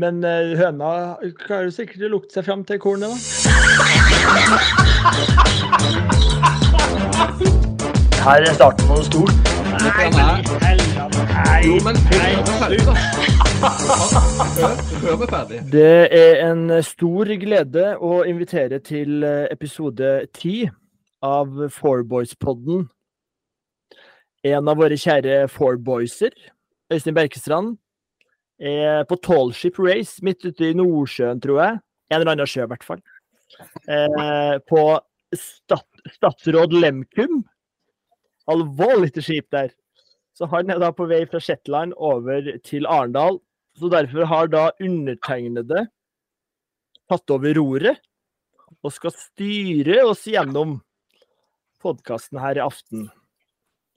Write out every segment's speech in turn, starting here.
Men eh, høna klarer sikkert å lukte seg fram til kornet, da. Her er starten på noe stort. Jo, men hør meg ferdig, da. Hør, hør meg ferdig. Det er en stor glede å invitere til eh, episode ti av Fourboys-podden. En av våre kjære Fourboyser, Øystein Berkestrand, er på Tallship Race midt ute i Nordsjøen, tror jeg. En eller annen sjø, i hvert fall. Eh, på Stat Statsråd Lemkum. Alvorlig til skip der. Så han er da på vei fra Shetland over til Arendal. Så derfor har da undertegnede tatt over roret og skal styre oss gjennom podkasten her i aften.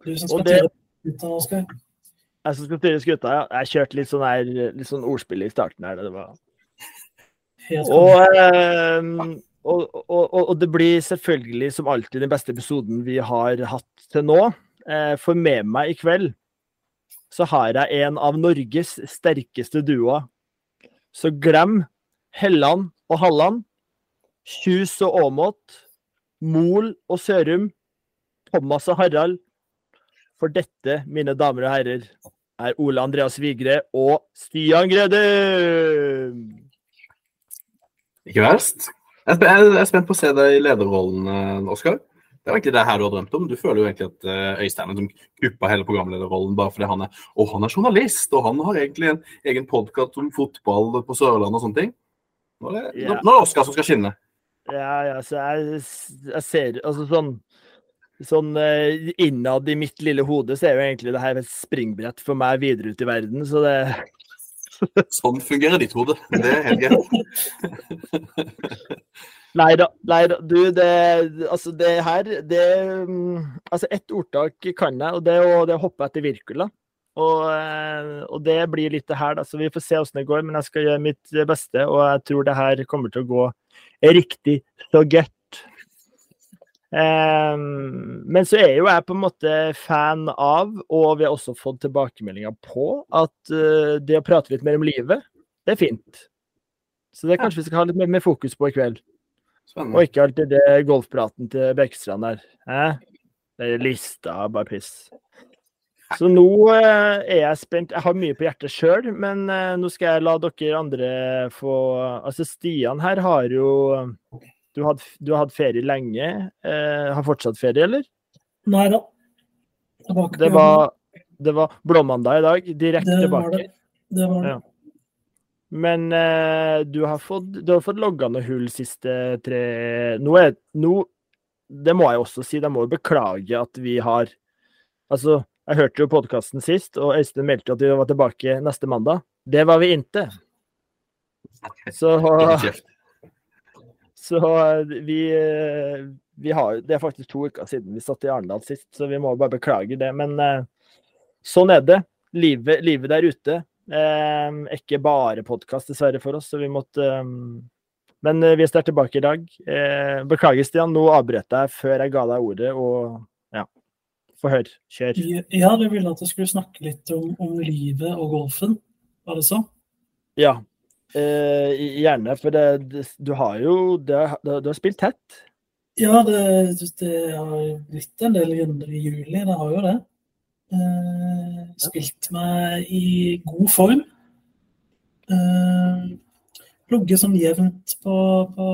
Du som Og skal det- styre skuta, Oskar. Jeg som skal styre skuta, ja. Jeg kjørte litt sånn, her, litt sånn ordspill i starten her. Det var Og, eh, og, og, og, det blir selvfølgelig som alltid den beste episoden vi har hatt til nå. Eh, For med meg i kveld så har jeg en av Norges sterkeste duoer. Så glem Helland og Halland, Kjus og Åmot, Mol og Sørum, Thomas og Harald. For dette, mine damer og herrer, er Ole Andreas Vigre og Stian Grødum! Ikke verst. Jeg er spent på å se deg i lederrollen, eh, Oskar. Det er egentlig det her du har drømt om. Du føler jo egentlig at eh, Øystein er som kuppa hele programlederrollen bare fordi han er Og han er journalist, og han har egentlig en egen podkast om fotball på Sørlandet og sånne ting. Nå er det, det Oskar som skal skinne. Ja, ja, så jeg, jeg ser Altså sånn Sånn eh, innad i mitt lille hode så er jo egentlig det her et springbrett for meg videre ut i verden, så det Sånn fungerer ditt hode. Det er helt greit. Nei da, nei da. Du, det Altså, det her Det mm, Altså, ett ordtak kan jeg, og det er å, det å hoppe etter Wirkola. Og, eh, og det blir litt det her, da. Så vi får se åssen det går, men jeg skal gjøre mitt beste, og jeg tror det her kommer til å gå riktig så godt. Ehm, men så er jo jeg på en måte fan av, og vi har også fått tilbakemeldinger på, at eh, det å prate litt mer om livet, det er fint. Så det kanskje vi skal ha litt mer, mer fokus på i kveld. Og ikke alltid det golfpraten til Bergstrand der. Eh? Det er lista, bare piss. Så nå eh, er jeg spent. Jeg har mye på hjertet sjøl, men eh, nå skal jeg la dere andre få Altså, Stian her har jo Du har hatt- du har hatt ferie lenge. Eh, har fortsatt ferie, eller? Nei da. Tilbake på Det var, det var blåmandag i dag. Direkte tilbake. det. Det var det. Ja. Men eh, du har fått, du har fått logga noe hull siste tre Nå er nå, Det må jeg også si, jeg må jo beklage at vi har Altså, jeg hørte jo podkasten sist, og Øystein meldte at vi var tilbake neste mandag. Det var vi inte. Så. Så vi, eh, vi har Det er faktisk to uker siden vi satt i Arendal sist, så vi må bare beklage det. Men eh, sånn er det. Livet, livet der ute eh, er ikke bare podkast, dessverre, for oss. Så vi måtte eh, Men eh, vi er sterkt tilbake i dag. Eh, beklager, Stian. Nå avbrøt jeg før jeg ga deg ordet, og ja. Få høre. Kjør. Ja, du ville at jeg skulle snakke litt om, om livet og golfen. Var det så? Ja. Eh, gjerne, for det, det, du har jo det, du, har spilt tett. Ja, det, det har blitt en del runder i juli. Det har jo det. Eh, spilt meg i god form. Eh, Ligget sånn jevnt på, på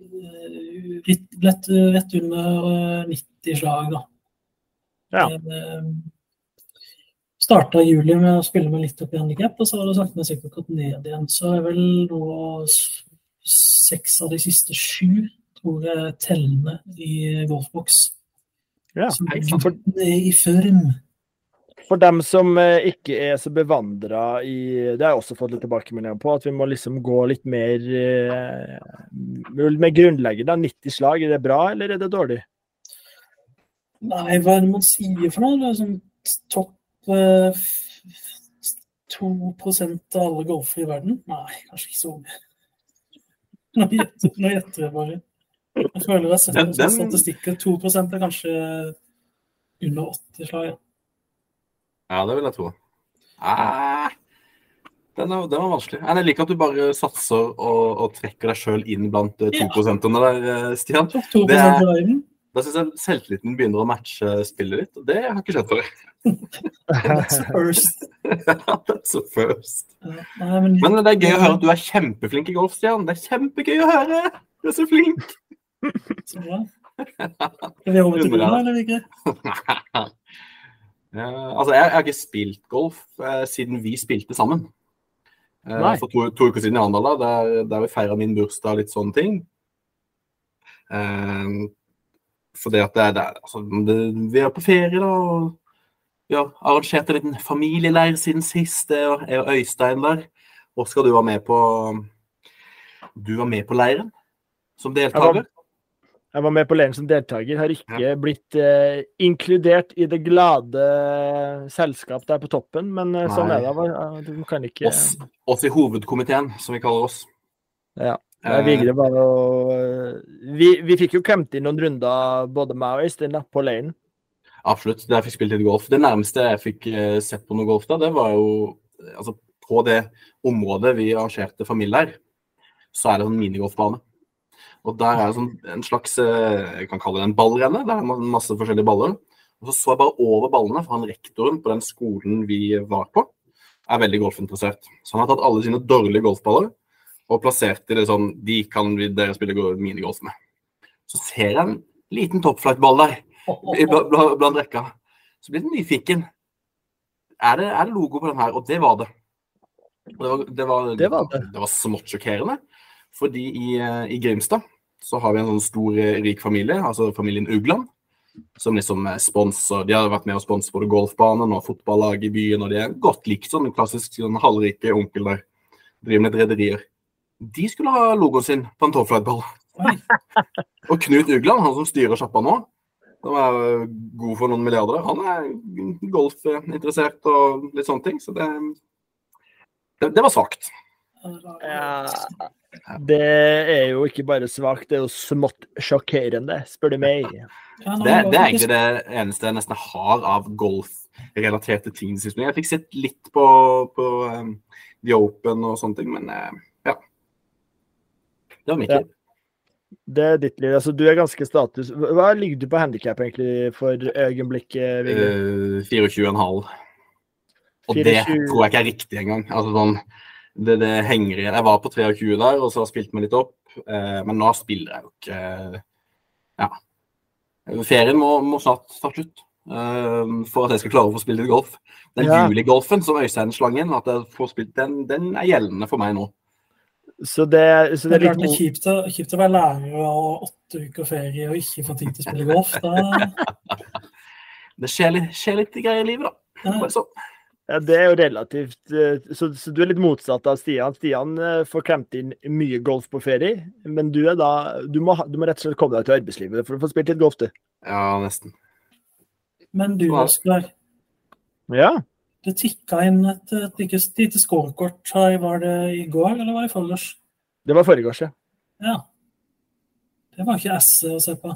eh, lett, rett under eh, 90 slag, da. Ja. Eh, starta juli med å spille meg litt opp i handikap, og så har det sakte, men sikkert gått ned igjen. Så er vel nå seks av de siste sju, tror jeg, tellende i golfboks. Ja. Som er sann. i form. For dem som eh, ikke er så bevandra i Det har jeg også fått litt tilbakemeldinger på, at vi må liksom gå litt mer med grunnleggende. 90 slag, er det bra, eller er det dårlig? Nei, hva er det man sier for noe? Det er sånn topp eh, 2% av alle golfere i verden? Nei, kanskje ikke så mye. Nå gjetter, jeg bare. Jeg føler jeg har sett Den- den- statistikken. 2% er kanskje under 80 slag. Ja. Ja, det vil jeg tro. Ah, Den, er, den var vanskelig. Jeg liker at du bare satser og, og trekker deg sjøl inn blant eh, Ja. 2 der, eh, Stian. 2 Det Da syns jeg selvtilliten begynner å matche spillet ditt, det har ikke skjedd før. That's first. That's a first. Nei, men, Men det er gøy å høre at du er kjempeflink i golf, Stian. Det er kjempegøy å høre! Du er så flink! Så bra. Skal vi over til Gunnar, eller ikke? Altså, jeg, jeg har ikke spilt golf eh, siden vi spilte sammen. Eh, Nei. for to, to uker siden i Arendal, der, der vi feira min bursdag og litt sånne ting. Eh, fordi at det, er- det, er- altså, det, vi er på ferie, da. og Vi har arrangert en liten familieleir siden sist, det er jeg Øystein der. Oskar, du var med på Du var med på leiren som deltaker. Jeg var med på leiren som deltaker, har ikke blitt eh, inkludert i det glade selskap der på toppen, men eh, sånn er det. Du kan ikke Oss, oss i hovedkomiteen, som vi kaller oss. Ja. Jeg Nei, Vigre var vi, vi fikk jo klemt inn noen runder, både meg og Øystein, på leiren. Absolutt. Der jeg fikk spilt litt golf. Det nærmeste jeg fikk eh, sett på noe golf da, det var jo eh, altså, på det området vi arrangerte familier, så er det en minigolfbane. Og der er det sånn, en slags eh, jeg kan kalle det en ballrenne. Der er ma- masse forskjellige baller. Og så så jeg bare over ballene, for han rektoren på den skolen vi var på, er veldig golfinteressert. Så han har tatt alle sine dårlige golfballer og plassert i det sånn De kan dere spille minigolf med. Så ser jeg en liten topflight-ball der blant rekka. Så blir det nyfiken. Er det, er det logo på den her? Og det var det. Det var, det var, Det var var smått sjokkerende. Fordi i, eh, i Grimstad så har vi en sånn stor, eh, rik familie, altså familien Ugland, som liksom sponser sponsor. De har vært med og sponset både golfbanen og fotballag i byen, og de er godt likt sånn klassisk sånn halvrike onkel der. Driver med rederier. De skulle ha logoen sin på en topflight-ball. Og Knut Ugland, han som styrer sjappa nå, som er god for noen milliarder, han er golfinteressert og litt sånne ting. Så det, det, det var svakt. Ja, det er jo ikke bare svakt, det er jo smått sjokkerende, spør du meg. Det, det er egentlig det eneste jeg nesten har av golfrelaterte ting. Jeg fikk sett litt på, på um, The Open og sånne ting, men eh, ja. Det var mitt Ja. Det er ditt liv. Altså, du er ganske status. Hva ligger du på handikap egentlig for øyeblikket, Vigre? Eh, 24,5. Og det tror jeg ikke er riktig engang. Altså, sånn, det, det henger igjen. Jeg var på 23 der, og så har jeg spilt meg litt opp. Uh, men nå spiller jeg jo ikke Ja. Ferien må, må snart ta slutt uh, for at jeg skal klare å få spille litt golf. Den Ja. juligolfen som Øystein slang inn, at jeg får spilt, den, den er gjeldende for meg nå. Så det, så Det er det er litt kjipt å, kjipt å være lærer og ha åtte uker ferie og ikke få tid til å spille golf. Da, Det skjer litt, skjer litt greier i livet, da. ja. Sånn. Ja, det er jo relativt eh, så, så du er litt motsatt av Stian. Stian eh, får klemt inn mye golf på ferie, men du er da Du må, du må rett og slett komme deg til arbeidslivet for å få spilt litt golf, du. Ja, nesten. Men du. Oskar, Ja. Det tikka inn et, et lite, lite scorekort her. Var det i går, eller var det i forgårs? Det var forrige års, ja. Ja. Det var ikke esse å se på.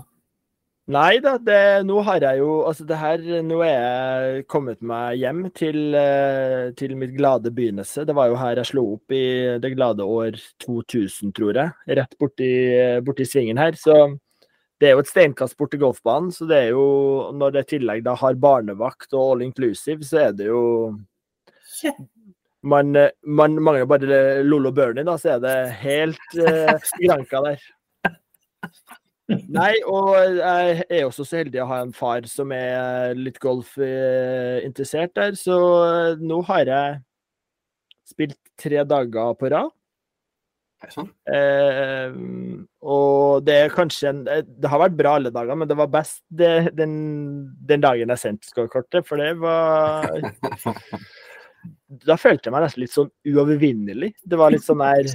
Nei da, det, nå har jeg jo Altså, det her Nå er jeg kommet meg hjem til, eh, til mitt glade begynnelse. Det var jo her jeg slo opp i det glade år 2000, tror jeg. Rett borti, borti svingen her. Så det er jo et steinkast bort til golfbanen. Så det er jo Når det i tillegg da har barnevakt og all inclusive, så er det jo man, eh, man mangler bare Lollo Bernie, da, så er det helt eh, granka der. Nei, og jeg er også så heldig å ha en far som er litt golfinteressert der, så eh, nå har jeg spilt tre dager på rad. Det sånn? Eh, og det er kanskje en eh, Det har vært bra alle dager, men det var best det, den, den dagen jeg sendte scorekortet, for det var Da følte jeg meg nesten litt sånn uovervinnelig. Det var litt sånn der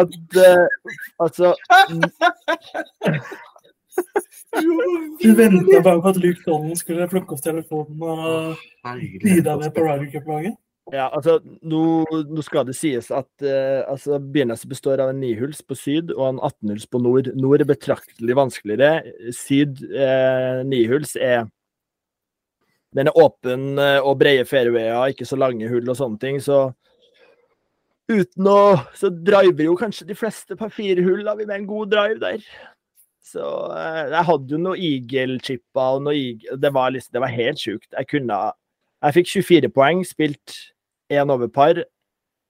at eh, Altså Du venta bare på at Luke Donald skulle plukke opp telefonen og bidra med på Ryder Cup-laget. Ja, altså, nå, nå skal det sies at eh, altså, begynnelsen består av en nihuls på syd og en 18-huls på nord. Nord er betraktelig vanskeligere. Syd eh, nihuls er den er åpen eh, og brede fairwayer, ikke så lange hull og sånne ting. Så uten å Så driver jo kanskje de fleste par fire hull da, med en god drive der. Så eh, jeg hadde jo noen eagle-chipper og noe eagle Det var liksom, det var helt sjukt. Jeg kunne Jeg fikk 24 poeng, spilt én over par.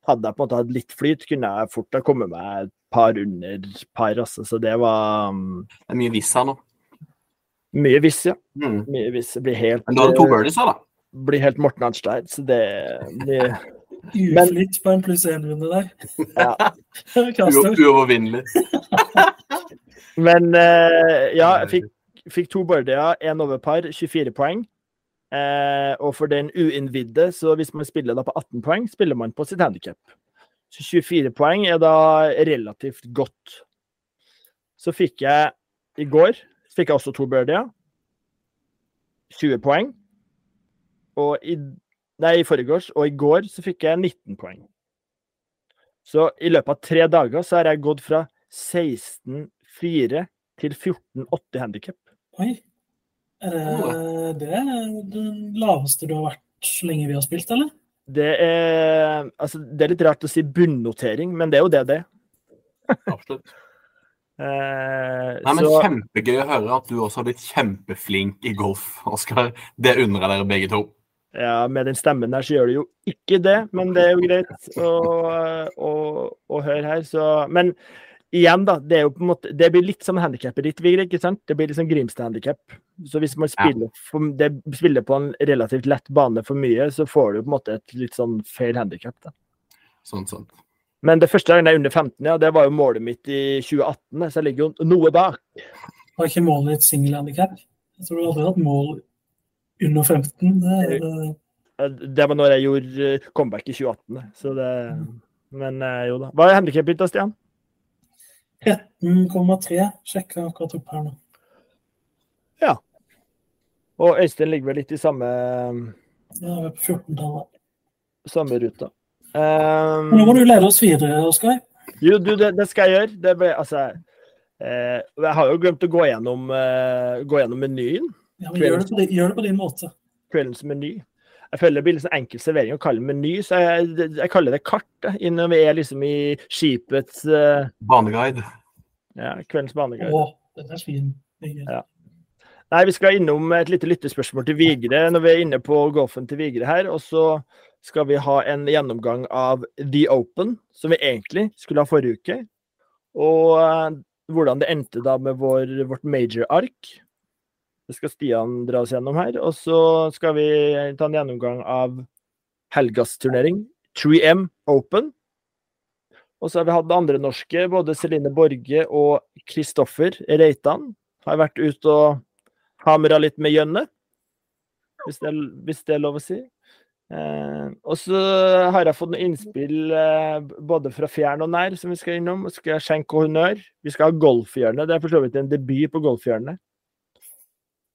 Hadde jeg på en måte hatt litt flyt, kunne jeg fort ha kommet meg et par under par, altså. Så det var um, Det er mye viss her nå. mye viss, ja. Mm. Mye viss. Blir helt, Men du hadde to eh, birdies her, da. blir helt Morten Arnstein, så det blir Men- Uflytt på en pluss én-runde der. Ja. Uovervinnelig. Men uh, ja, jeg fikk, fikk to birdier, én over par, 24 poeng. Eh, og for den uinnvidde, så hvis man spiller da på 18 poeng, spiller man på sitt handikap. Så 24 poeng er da relativt godt. Så fikk jeg i går fikk jeg også to birdier. 20 poeng. Og i, nei, i forgårs og i går så fikk jeg 19 poeng. Så i løpet av tre dager så har jeg gått fra 16-4 til 14-8 handikap. Oi. Er det, det er den laveste du har vært så lenge vi har spilt, eller? Det er, altså, det er litt rart å si bunnotering, men det er jo det det er. Absolutt. Eh, Nei, men så, Kjempegøy å høre at du også har blitt kjempeflink i golf, Oskar. Det unner jeg dere begge to. ja, med den stemmen der så gjør du jo ikke det, men det er jo greit å, å, å høre her. Så, men igjen, da. Det, er jo på en måte, det blir litt som handikappet ditt, Vigre. ikke sant? Det blir liksom Grimstad-handikap. Så hvis man spiller, for, det, spiller på en relativt lett bane for mye, så får du på en måte et litt sånn feil handikap. Sånn, sånn. Men det første gangen jeg er under 15, ja, det var jo målet mitt i 2018, så jeg ligger jo noe bak. Var ikke målet ditt singelhandikap? Jeg tror du aldri har hatt mål under 15. Det Eh, Det var når jeg gjorde eh, comeback i 2018. Så det, men eh, jo da. Hva er handikappet ditt da, Stian? 13,3. Sjekka akkurat opp her nå. Ja. Og Øystein ligger vel litt i samme, Ja, vi er på 14-tallet. samme ruta. Um, Nå må du lede oss videre, Oskar. jo, du, det, det skal jeg gjøre. Det ble, altså, eh, jeg har jo glemt å gå gjennom, eh, gå gjennom menyen. Ja, men gjør, det på, gjør det på din måte. Kveldens meny. Jeg føler det blir sånn enkel servering å kalle det meny, så jeg, jeg kaller det kart. Da, når vi er liksom i skipets uh, Baneguide. ja, kveldens baneguide. Å, den er fin. Ja. Nei, vi skal innom et lite lyttespørsmål til Vigre når vi er inne på golfen til Vigre her. Og så skal vi ha en gjennomgang av The Open, som vi egentlig skulle ha forrige uke. Og eh, hvordan det endte da med vår, vårt major-ark. Det skal Stian dra oss gjennom her. Og så skal vi ta en gjennomgang av helgas turnering, 3M Open. Og så har vi hatt andre norske, både Celine Borge og Kristoffer Reitan. Har vært ute og hamra litt med gjønne, hvis det, hvis det er lov å si. Eh, og så har jeg fått noen innspill eh, både fra fjern og nær som vi skal innom. Og skal skjenke honnør. Vi skal ha golfhjørne. Det er for så vidt en debut på golfhjørnet.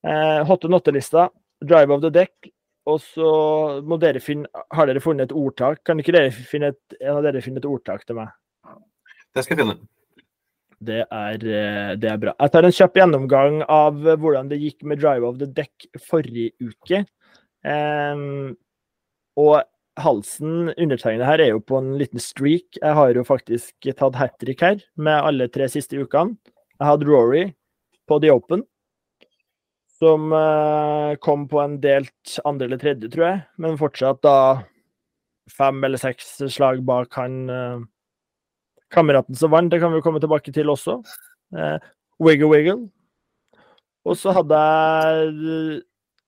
Eh, Hot and Notte-lista. Drive of the deck. Og så må dere finne Har dere funnet et ordtak? Kan ikke dere finne et, en av dere finne et ordtak til meg? Det skal jeg finne. Det er, eh, det er bra. Jeg tar en kjapp gjennomgang av hvordan det gikk med Drive of the Deck forrige uke. Um, og halsen undertegnet her er jo på en liten streak. Jeg har jo faktisk tatt hat trick her med alle tre siste ukene. Jeg hadde Rory på The Open, som eh, kom på en delt andre eller tredje, tror jeg. Men fortsatt da fem eller seks slag bak han eh, kameraten som vant. Det kan vi komme tilbake til også. Eh, wiggle Wiggle. Og så hadde jeg,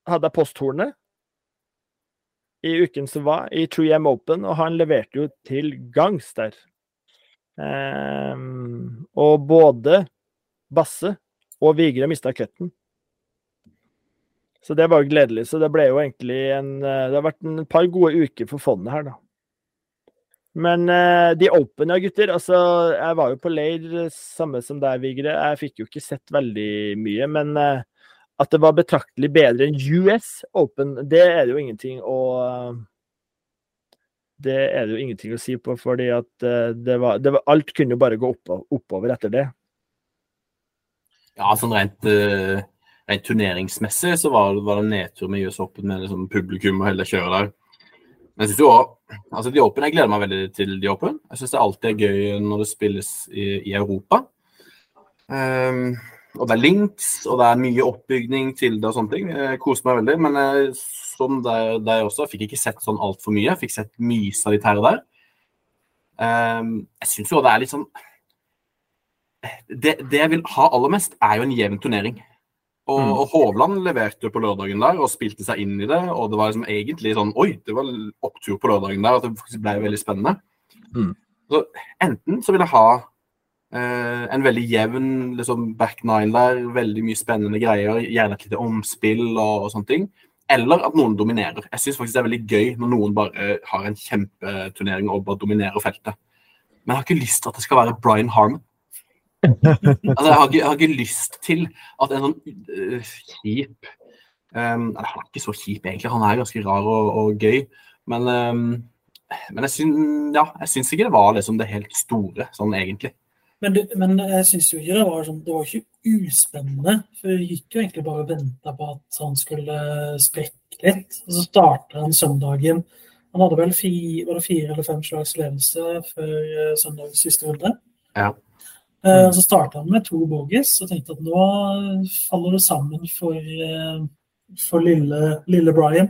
hadde jeg posthornet i uken som var, i 3M Open, og han leverte jo til gangs der. Um, og både Basse og Vigre mista cutten. Så det var gledelig. Så det ble jo egentlig en eh, Det har vært en par gode uker for fondet her, da. Men uh, The Open, ja, gutter. Altså, jeg var jo på leir, eh, samme som deg, Vigre. Jeg fikk jo ikke sett veldig mye, men eh, at det var betraktelig bedre enn US Open, det er det jo ingenting å Det er det jo ingenting å si på, fordi at eh, det var, det var Alt kunne jo bare gå oppo- oppover etter det. Ja, sånn rent, eh, rent turneringsmessig så var, det- var det nedtur med US Open med liksom, publikum og hele det kjøret der. Men jeg synes jo også, altså The Open, jeg gleder meg veldig til The Open. Jeg syns det alltid er gøy når det spilles i, i Europa. Um, og det er links, og det er mye oppbygning til det og sånne ting. Jeg koser meg veldig. Men jeg, som der, der også, fikk ikke sett sånn altfor mye. Jeg fikk sett mye av de her der. Um, jeg syns jo det er litt sånn det, det jeg vil ha aller mest, er jo en jevn turnering. Og, Mm. og Hovland leverte jo på lørdagen der og spilte seg inn i det. Og det var liksom egentlig sånn Oi, det var opptur på lørdagen der. At det faktisk ble veldig spennende. Mm. Så enten så vil jeg ha eh, en veldig jevn liksom back nine der, veldig mye spennende greier, gjerne et lite omspill og, og sånne ting. Eller at noen dominerer. Jeg syns faktisk det er veldig gøy når noen bare har en kjempeturnering og bare dominerer feltet. Men jeg har ikke lyst til at det skal være Brian Harmon. Altså, jeg, har ikke, jeg har ikke lyst til at en sånn uh, kjip um, eller, Han er ikke så kjip, egentlig. Han er ganske rar og, og gøy. Men, um, men jeg, syns, ja, ikke det var liksom det helt store, sånn egentlig. Men, du, men jeg syns jo ikke det var sånn Det var ikke uspennende. For vi gikk jo egentlig bare og venta på at han skulle sprekke litt. Og så starta han søndagen. Han hadde vel fi, var det fire eller fem slags ledelse før eh, søndagens siste runde. Ja. Eh, Så starta han med to bogies og tenkte at nå faller det sammen for, eh, for lille, lille Brian.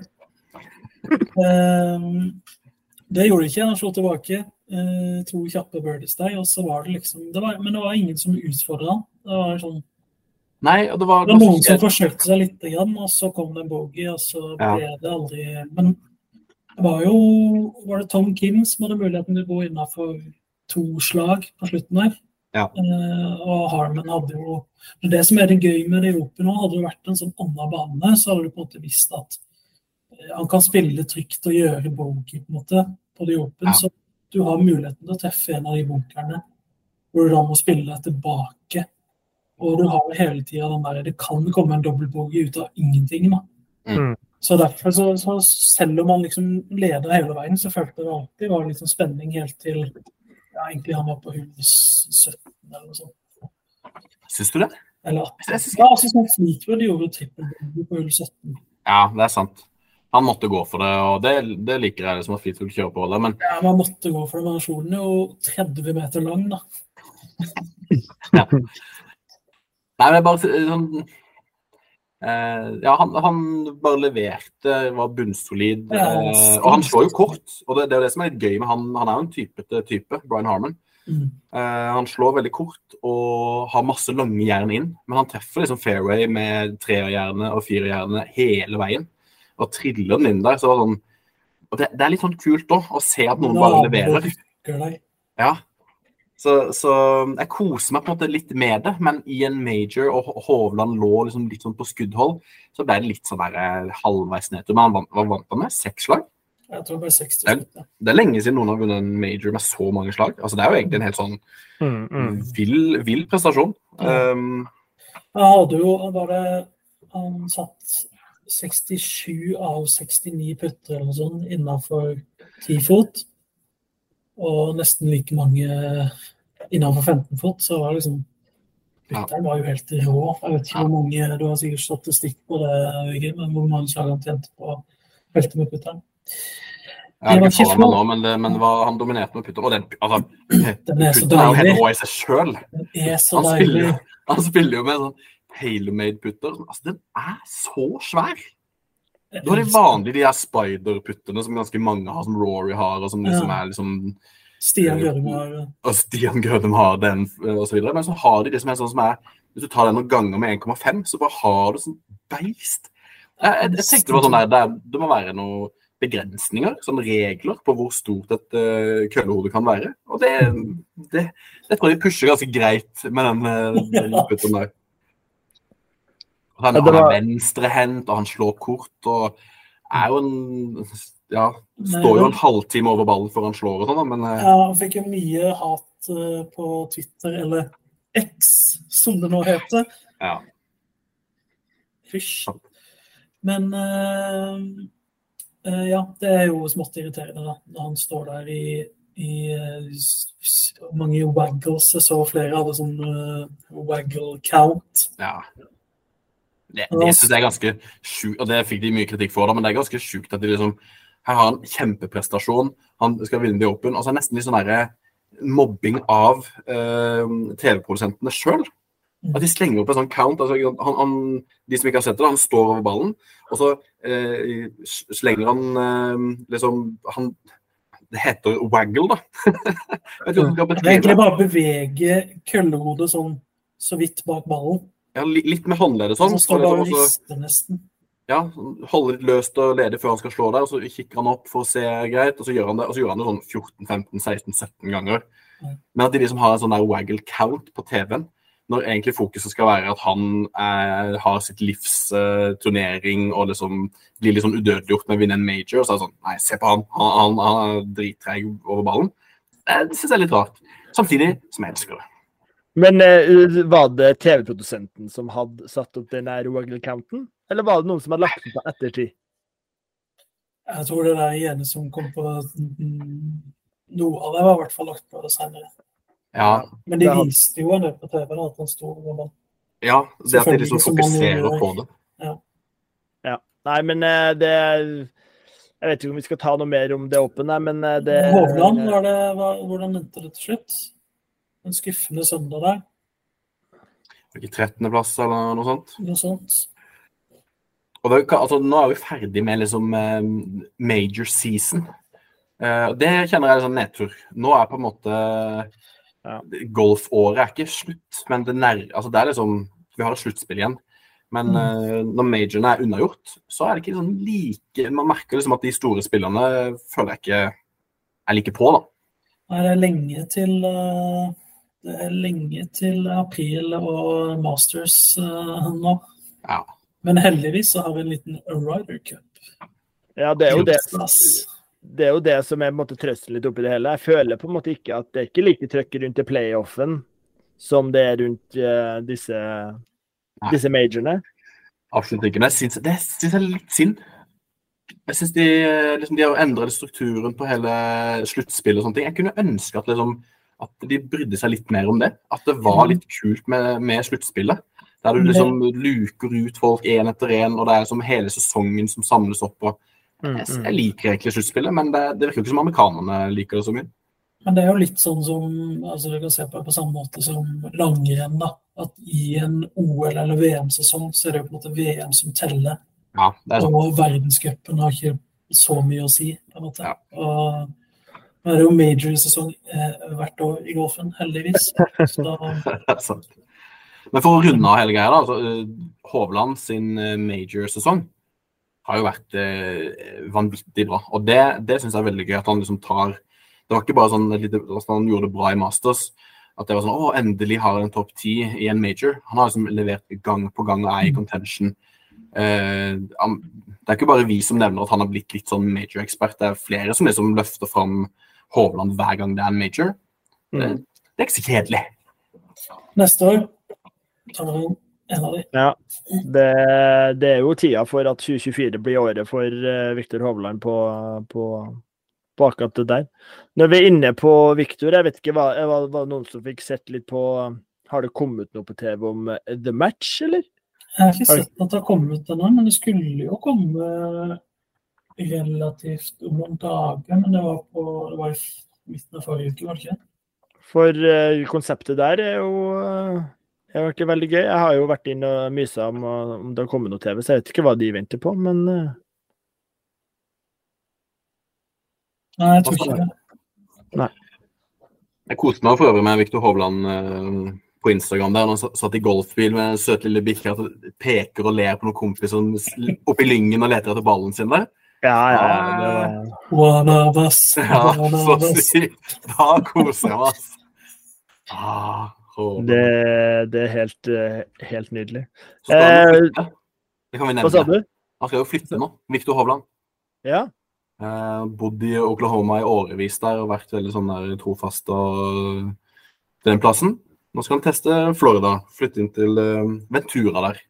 Eh, Det gjorde det ikke. Han slo tilbake to kjappe birdies der, og så var det liksom det var, Men det var ingen som utfordra han. Det var sånn Nei, og det var, det var noen som forsøkte seg litt, og så kom det en bogey, og så Ja. ble det aldri Men det var jo Var det Tom Kim som hadde muligheten til å gå innafor to slag på slutten der? Ja. Eh, og Harman hadde jo men Det som er det gøy med det Open nå, hadde det vært en sånn annen bane, så hadde du på en måte visst at eh, han kan spille trygt og gjøre bogey på en måte på det Open. Ja. Så du har muligheten til å treffe en av de bunkerne hvor du da må spille deg tilbake. Og du har jo hele tida den der Det kan komme en dobbeltbogey ut av ingenting. da. Mm. Så derfor, så, så selv om man liksom leder hele veien, så følte jeg det alltid var litt sånn spenning helt til ja, egentlig han var på hull 17 eller noe sånt. Syns du det? Eller 18. Jeg synes- Ja, altså sånn Fleetwood gjorde trippelbogey på hull 17. Ja, det er sant. Han måtte gå for det, og det, det liker jeg liksom at Fleetwood kjører på det. Men Ja, Man måtte gå for det, men kjolen er jo 30 meter lang, da. Nei, men bare sånn Ja, han, han bare leverte, var bunnsolid. Eh, og han slår jo kort, og det, det er jo det som er litt gøy med han. Han er jo en typete type, Brian Harmon. Mm. Eh, han slår veldig kort og har masse lange jern inn, men han treffer liksom fairway med treerjernet og firerjernet hele veien. Og triller den inn der. så sånn, og det, det er litt sånn kult òg, å se at noen bare leverer. Ja. Så, så jeg koser meg på en måte litt med det, men i en major, og Hovland lå liksom litt sånn på skuddhold, så ble det litt sånn der eh, halvveis nedtur. Men han vant, vant han med? Seks slag? Jeg tror bare 60 det. Det er lenge siden noen har vunnet en major med så mange slag. Altså Det er jo egentlig en helt sånn Mm, mm. vill, vill prestasjon. Mm. Um, jeg hadde jo var det, Han satt 67 av 69 putter eller noe sånt innafor 10 fot. Og nesten like mange innenfor 15 fot. Så var liksom Ja. Putteren var jo helt rå. Jeg vet ikke hvor mange Du har sikkert statistikk på det, Vigge, men hvor mange slag han tjente på feltet med putteren. jeg har ikke tallene nå, men, det, men var, han dominerte med putter. Og den, altså, Den er putteren er jo helt rå i seg sjøl. Han, han spiller jo med en sånn Halo-made-putter. Altså, den er så svær! Du har de vanlige de her spider-puttene som ganske mange har, som Rory har, og som liksom Ja. er liksom Stian Gørum har og Stian Grødem har den, osv. Men så har de det som er sånn som er Hvis du tar den og ganger med 1,5, så bare har du sånn beist. Jeg, jeg, jeg tenkte det var sånn der, det, det må være noen begrensninger, sånn regler på hvor stort et uh, køllehode kan være. Og det, det, det tror jeg de pusher ganske greit med den, uh, den der. Han, Ja, var... han er venstrehendt, og han slår kort, og er jo en Ja, står jo en halvtime over ballen før han slår og sånn, men eh, Ja, han fikk jo mye hat eh, på Twitter, eller X, som det nå heter. ja. Hysj. Men uh, eh, ja, det er jo smått irriterende da, når han står der i, i mange waggles. Jeg så flere hadde sånn uh, waggle count. ja. Det, det synes jeg er ganske sjukt, og det fikk de mye kritikk for, da, men det er ganske sjukt at de liksom Her har han kjempeprestasjon, han skal vinne The Open, og så er det nesten litt sånn derre mobbing av eh, TV-produsentene sjøl. At de slenger opp en sånn count. altså han, han, De som ikke har sett det, han står over ballen, og så eh, slenger han eh, liksom han, Det heter waggle, da. Det er egentlig bare bevege køllehodet sånn så vidt bak ballen. Ja, litt med håndleddet sånn. Så står bare og rister nesten. Ja, holder litt løst og ledig før han skal slå der, og så kikker han opp for å se greit, og så gjør han det, og så gjør han det sånn 14-15-16-17 ganger. Men at de liksom har en sånn der waggle count på TV-en, når egentlig fokuset skal være at han eh, har sitt livs eh, turnering og liksom blir litt sånn udødeliggjort med å vinne en major, og så er det sånn Nei, se på han, han, han, han er drittreig over ballen. Det syns jeg er litt rart. Samtidig som jeg elsker det. Men uh, var det TV-produsenten som hadde satt opp den waggle-counten, eller var det noen som hadde lagt den på ettertid? Jeg tror det er ene som kom på Noe av det var i hvert fall lagt på det senere. Ja. Men de viste jo henne på TV, at han sto ballen. Ja, det at de liksom fokuserer på det. Ja. ja. Nei, men uh, det Jeg vet ikke om vi skal ta noe mer om det åpne, men uh, det Hovland, var det, var, hvordan endte det til slutt? En skuffende søndag der. Ikke 13.-plass eller noe sånt? Noe sånt. Og det, altså, nå er vi ferdig med liksom uh, major season. Uh, det kjenner jeg er sånn nedtur. Nå er på en måte ja. Golfåret er ikke slutt, men det, nær, altså, det er liksom Vi har et sluttspill igjen. Men mm. uh, når majorene er unnagjort, så er det ikke sånn like Man merker liksom at de store spillerne føler jeg ikke er like på, da. Nei, det er lenge til uh det er lenge til april og Masters uh, nå. Ja. Men heldigvis så har vi en liten Ryder Cup. Ja, det er jo det. Det er jo det som er måte trøsten litt oppi det hele. Jeg føler på en måte ikke at det er ikke like trøkk rundt i playoffen som det er rundt uh, disse, disse majorene. Absolutt ikke. Men jeg synes, det syns jeg er litt synd. Jeg syns de, liksom, de har endret strukturen på hele sluttspillet og sånne ting. Jeg kunne ønske at liksom at de brydde seg litt mer om det. At det var litt kult med, med sluttspillet. Der du liksom luker ut folk én etter én, og det er liksom hele sesongen som samles opp. og mm, jeg, mm. jeg liker egentlig sluttspillet, men det, det virker ikke som amerikanerne liker det så mye. Men det er jo litt sånn som altså du kan se på det på samme måte som langrenn. da, At i en OL- eller VM-sesong så er det jo på en måte VM som teller. Ja. Og verdenscupen har ikke så mye å si. på en måte. Ja. Og nå er det jo major-sesong eh, hvert år i golfen, heldigvis. Så... Men for å runde av hele greia, da. Altså, eh, Hovland sin eh, major-sesong har jo vært eh, vanvittig bra. Og det, det syns jeg er veldig gøy. At han liksom tar Det var ikke bare sånn at altså, han gjorde det bra i Masters. At det var sånn Å, endelig har han en topp ti i en major. Han har liksom levert gang på gang og er i contention. Uh, han, det er ikke bare vi som nevner at han har blitt litt sånn major-ekspert. Det er flere som liksom løfter fram Hovland hver gang det er en major. Mm. Det, det, er ikke så kjedelig. Neste år tar vi en av de. Ja, det, det, er jo tida for at 2024 blir året for uh, Viktor Hovland på, på, på, akkurat det der. Når vi er inne på Viktor, jeg vet ikke, var, det noen som fikk sett litt på Har det kommet noe på TV om uh, The Match, eller? Jeg har ikke sett at det har kommet ennå, men det skulle jo komme relativt om noen dager, men det var, på, det var i midten av forrige uke, var det ikke? For uh, konseptet der er jo uh, har vært veldig gøy. Jeg har jo vært inn og mysa om, om det har kommet noe TV, så jeg vet ikke hva de venter på, men uh... Nei, jeg tror ikke det. Nei. Jeg koste meg for øvrig med Viktor Hovland uh, på Instagram der han satt i golfbil med en søt lille bikkje og peker og ler på noen kompiser oppi lyngen og leter etter ballen sin der. Ja, ja. ja One of us. Ja, så sykt. Da koser vi oss. Ah, det, det, er helt, eh, helt nydelig. Eh, det kan vi nevne. Hva sa du? Han skal jo flytte nå. Viktor Hovland. Ja. Eh, bodd i Oklahoma i årevis der og vært veldig sånn der trofast og den plassen. Nå skal han teste Florida. Flytte inn til uh, Ventura der.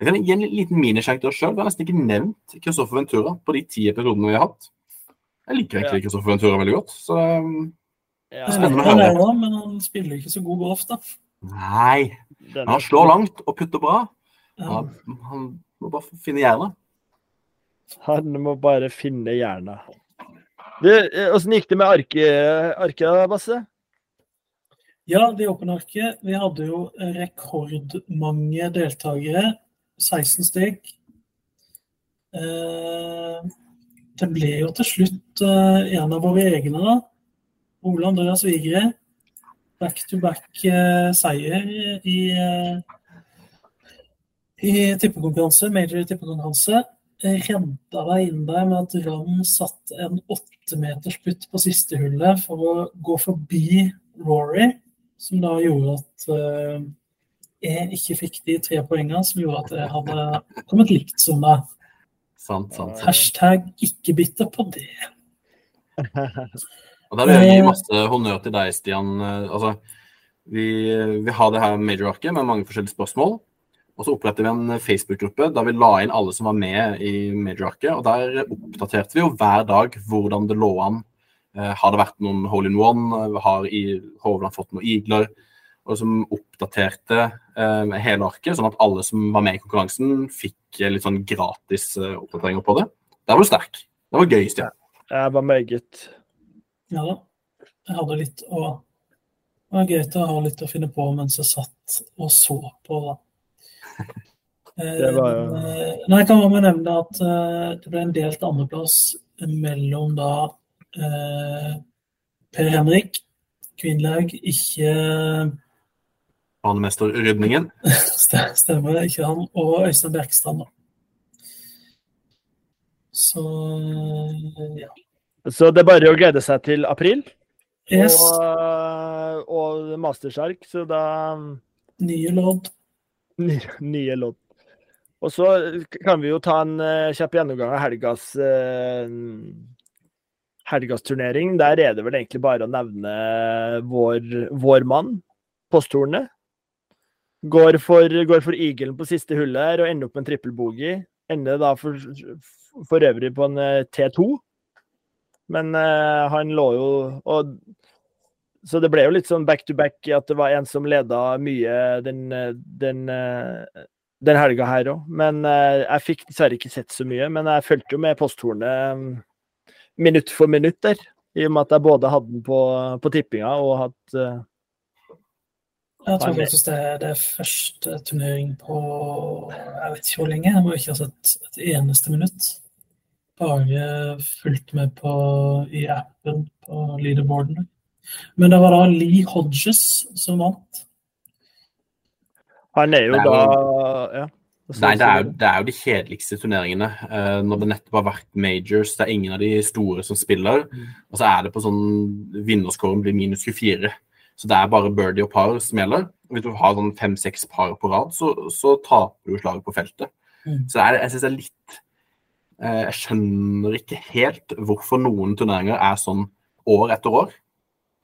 Jeg kan gi en liten minisjekk til oss sjøl. Vi har nesten ikke nevnt Kristoffer Ventura på de ti episodene vi har hatt. Jeg liker egentlig Kristoffer ja. Ventura veldig godt. så det er spennende å høre. Det, men han spiller ikke så god golf, da. Nei. Men han slår langt og putter bra. Ja. Han, han må bare finne hjernen. Han må bare finne hjernen. eh, Åssen gikk det med arket, Basse? Ja, det åpne arket. Vi hadde jo rekordmange deltakere. 16 steg. Eh, det ble jo til slutt eh, en av våre egne, da. Ole Andreas Vigre. Back to back-seier i, eh, i tippekonkurranse, major tippekonkurranse. Renta deg inn der med at Ram satte en åttemeters putt på siste hullet for å gå forbi Rory, som da gjorde at jeg ikke fikk de tre poengene som gjorde at jeg hadde kommet likt som deg. Sant, sant. Hashtag ikke bitter på det. Og der vil jeg gi masse honnør til deg, Stian. Eh, Altså, vi, vi har det her major-arket med mange forskjellige spørsmål. Og så opprettet vi en Facebook-gruppe der vi la inn alle som var med i major-arket. Og der oppdaterte vi jo hver dag hvordan det lå an. Eh, har det vært noen hole in one? Har i Hovland fått noen igler? Og som oppdaterte eh, hele arket, sånn at alle som var med i konkurransen, fikk eh, litt sånn gratis eh, oppdateringer på det. Der var du sterk. Det var gøy, Stian. Jeg var meget. Ja da. Jeg hadde litt å Det var greit å ha litt å finne på mens jeg satt og så på, da. Det var jo- Eh, Nei, jeg kan bare nevne at eh, det ble en delt andreplass mellom da eh, Per Henrik Kvinlaug, ikke Banemesterrydningen. Rydningen. Stemmer det, ikke han. Og Øystein Bjerkestrand, da. Så ja. Så det er bare å glede seg til april Yes. og, og mastersark, så da Nye lodd. nye, nye lodd. Og så kan vi jo ta en uh, kjapp gjennomgang av helgas uh, helgasturnering. Der er det vel egentlig bare å nevne vår, vår mann, posthornet. Går for, går for eaglen på siste hullet her og ender opp med en trippelboogie. Ender da for, for øvrig på en eh, T2. Men eh, han lå jo og Så det ble jo litt sånn back to back at det var en som leda mye den, den, eh, den helga her òg. Men eh, jeg fikk dessverre ikke sett så mye. Men jeg fulgte jo med posthornet minutt for minutt der. I og med at jeg både hadde den på, på tippinga og hatt eh, Jeg tror faktisk det er det første turnering på jeg vet ikke hvor lenge. Jeg må ikke ha sett et eneste minutt. Bare fulgt med på i appen på leaderboardene. Men det var da Lee Hodges som vant. Han er jo Det er da ja. Nei, det er, jo, det er jo de kjedeligste turneringene. Uh, når det nettopp har vært majors, det er ingen av de store som spiller. Og så er det på sånn Vinnerscoren blir minus 24. Så det er bare birdie og par som gjelder. Og Hvis du har sånn fem-seks par på rad, så, så taper du slaget på feltet. Mm. Så er, jeg synes det er litt eh, Jeg skjønner ikke helt hvorfor noen turneringer er sånn år etter år.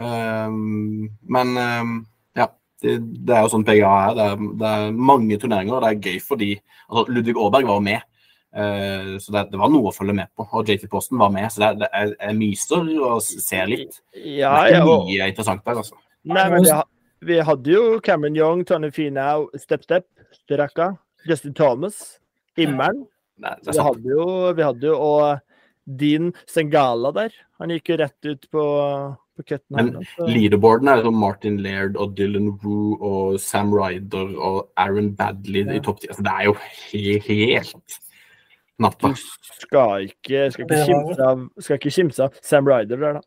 Um, men um, ja, det, det er jo sånn PGA er. Det, er. det er mange turneringer, og det er gøy fordi altså, Ludvig Aaberg var jo med. Uh, så det, det var noe å følge med på. Og JT Posten var med, så det, det er, jeg myser og ser litt. Ja, det ja, er og, mye interessant der, altså. Nei, men vi, vi hadde jo Cameron Young, Tony Finau, Step Step, Straka, Justin Thomas, er vi hadde jo, vi hadde jo og Dean Sengala der. Han gikk jo rett ut på, på cutten. Men Leaderboarden er jo Martin Laird og Dylan Woo og Sam Ryder og Aaron Badley i Ja. topp ti. Altså, det er jo he helt natta. Du skal ikke, skal ikke kimse av, skal ikke kimse av Sam Ryder der, da.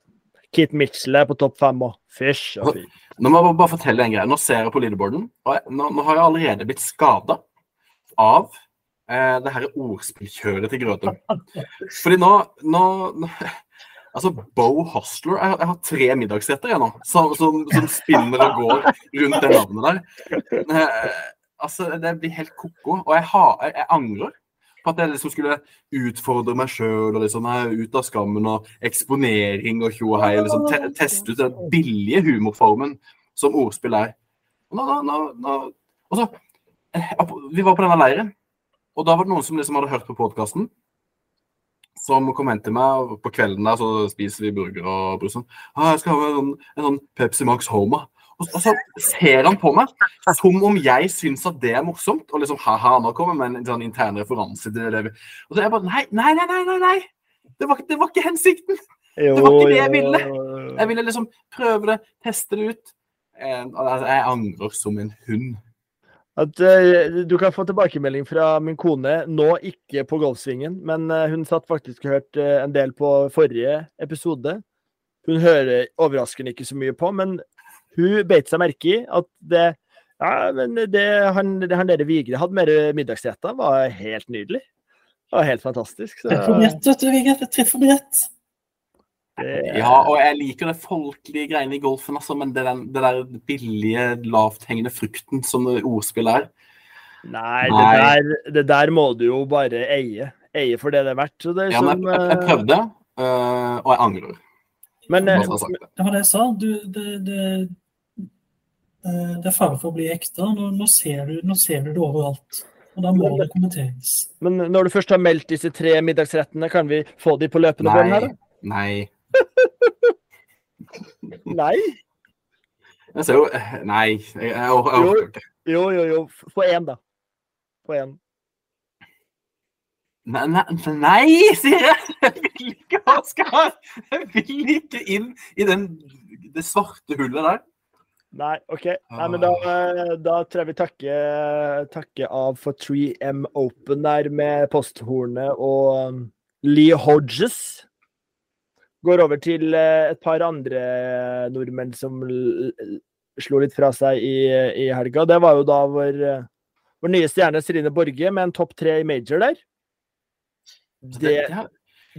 Kit Mitchell er på topp fem og fysj og fy. Nå må jeg bare- fortelle en greie. Nå ser jeg på leaderboarden, og jeg, nå, nå har jeg allerede blitt skada av eh, det her ordspillkjøret til grøten. Fordi nå, nå, nå Altså, Bo Hostler Jeg, jeg har tre middagsretter jeg nå, som, som, som spinner og går rundt det navnet der. Eh, altså, det blir helt ko-ko. Og jeg, har, jeg, jeg angrer på at jeg liksom skulle utfordre meg sjøl og liksom ut av skammen og eksponering og tjo og hei. Liksom, te teste ut den billige humorformen som ordspill er. Og nå, nå, nå. Og så, eh, vi var på denne leiren, og da var det noen som liksom hadde hørt på podkasten. Som kom hen til meg og på kvelden der, så spiser vi burger og brus. sånn, Ah, 'Jeg skal ha en, sånn- en sånn Pepsi Max Homa.' Og, og så ser han på meg som om jeg syns at det er morsomt. Og liksom ha-ha, nå kommer med en sånn intern referanse til det. Og så er jeg bare nei, nei, nei, nei, nei. Det var, det var ikke hensikten. Jo, var ikke det jeg ville. Jeg ville liksom prøve det, teste det ut. Eh, altså, jeg angrer som en hund. At uh, Du kan få tilbakemelding fra min kone, nå ikke på Golfsvingen, men uh, hun satt faktisk og hørte uh, en del på forrige episode. Hun hører overraskende ikke så mye på, men hun beit seg merke i at det ja, men det han, det han dere Vigre hadde med middagsretter, var helt nydelig. Det var helt fantastisk. Så, Treff for brett, vet du, treffer brett. det- Ja, og jeg liker det folkelige greiene i golfen, altså, men det, den, det der billige, lavthengende frukten som det ordspillet er Nei, Nei. Det, der, det der må du jo bare eie. Eie for det det er verdt. Så det er Ja, som, jeg, jeg, jeg eh, prøvde, øh, og jeg angrer. men, eh, jeg det. Det var det jeg sa. Du, det, det, eh, er fare for å bli ekte. Nå, nå, ser du, nå ser du det overalt. Og da må det kommenteres. men når du først har meldt disse tre middagsrettene, kan vi få de på løpende bånd her? Nei. Nei. Jeg ser jo Nei, jeg, jeg, jeg, jeg. Jo, jo, jo. Få én, da. Få én. Nei, nei, nei, sier jeg! Jeg vil ikke ha Oskar! Jeg vil ikke inn i den, det svarte hullet der. Nei, OK. Nei, men da, eh, da tror jeg vi takker, takker av for 3M Open der med posthornet og um, Lee Hodges. Går over til eh, et par andre nordmenn som slo litt fra seg i, i helga. Det var jo da vår, eh, vår nye stjerne Serine Borge med en topp tre i major der. Det, det,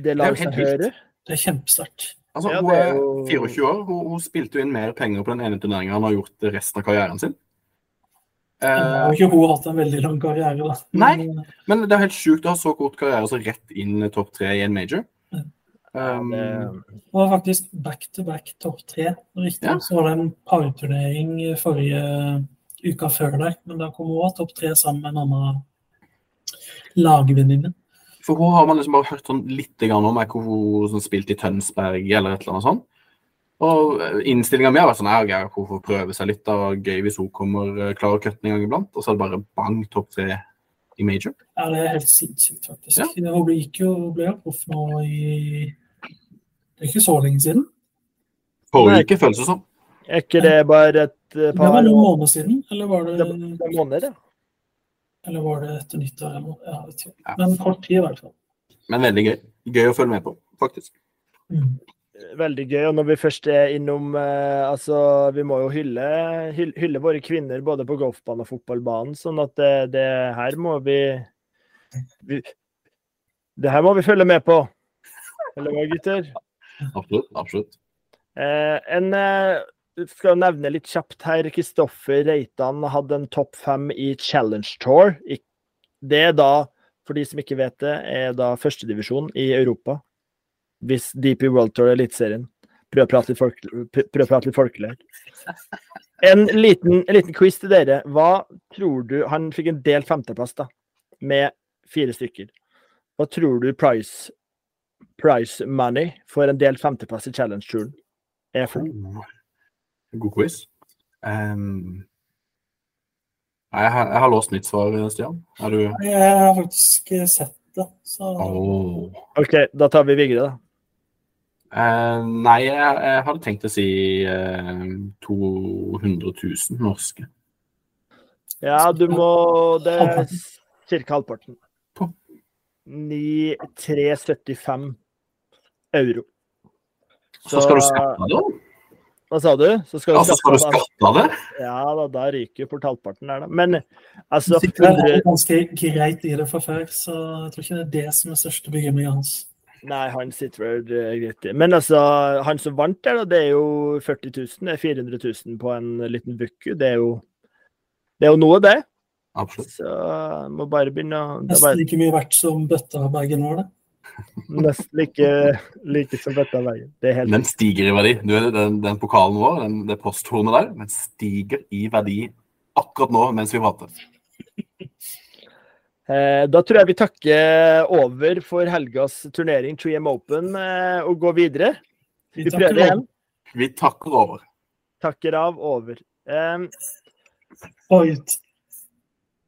det lar seg høre. Det er kjempesterkt. Altså, Ja, hun er jo- 24 år. Hun, hun spilte jo inn mer penger på den ene turneringa han har gjort resten av karrieren sin. Har Eh, ikke hun hatt en veldig lang karriere, da. Nei. Men, eh, det er helt sjukt å ha så kort karriere så rett inn topp tre i en major. Um, Det, var faktisk back to back topp tre. Riktig. Ja. Så var det en parturnering forrige uka før der, men da kom hun også topp tre sammen med en annen lagvenninne. For hun har man liksom bare hørt sånn litt grann om, er ikke hun som spilte i Tønsberg eller et eller annet sånt. Og innstillinga mi har vært sånn ja, gøy, hun får prøve seg litt. da, Gøy hvis hun kommer eh, klar og kutten en gang iblant. Og så er det bare bang, topp tre i major. Ja, det er helt sinnssykt, faktisk. Ja. Hun ble- gikk jo, ble proff nå i Det er ikke så lenge siden. Forrige uke føles det som. er ikke det bare et par Det var noen måneder siden, eller var det, det det måneder, ja. Eller var det etter nyttår? Eller? Ja, jeg vet ikke. Ja. Men kort tid, i hvert fall. Men veldig gøy. Gøy å følge med på, faktisk. Mm. Veldig gøy. Og når vi først er innom eh, Altså, vi må jo hylle, hylle, hylle våre kvinner både på golfbanen og fotballbanen, sånn at det, det her må vi, vi Det her må vi følge med på. Eller hva, gutter? Absolutt. absolutt. Eh, en eh, skal nevne litt kjapt her. Kristoffer Reitan hadde en topp fem i Challenge Tour. Det er da, for de som ikke vet det, er da førstedivisjon i Europa. Hvis DP World Tour er Eliteserien. Prøv å prate litt, folkelig. En liten, en liten quiz til dere. Hva tror du Han fikk en delt femteplass, da, med fire stykker. Hva tror du price, price money for en delt femteplass i Challenge-turen er for? God quiz. Um, jeg, har, jeg har låst mitt svar, Stian. Er du Jeg har faktisk eh, sett det, så oh. OK, da tar vi Vigre, da. Uh, nei, jeg, jeg hadde tenkt å si uh, 200 000 norske. Ja, du må Det er ca. halvparten. 9375 euro. Så skal du skatte det det? Hva sa du? Så skal du Altså, skal du skatte av- det? Ja da, da ryker fort halvparten der, da. Men altså sitter han 100 ganske greit i det fra før, så jeg tror ikke det er det som er største bekymringa hans. Nei, han sitter vel eh, greit i. Men altså, han som vant der, da, det er jo 40 000. Det er 400 000 på en liten bukku. Det er jo det er jo noe, det. Absolutt. Så må bare begynne å er Nesten bare, like mye verdt som Bøtta Bergen var det. Nesten like, like som dette veien. Det er helt Den stiger i verdi. Du den, den pokalen vår, den, det posthornet der, den stiger i verdi akkurat nå mens vi prater. Eh, Da tror jeg vi takker over for helgas turnering 3M Open eh, og går videre. Vi takker prøver igjen. Vi takker over. Takker av over. Um, Og ut.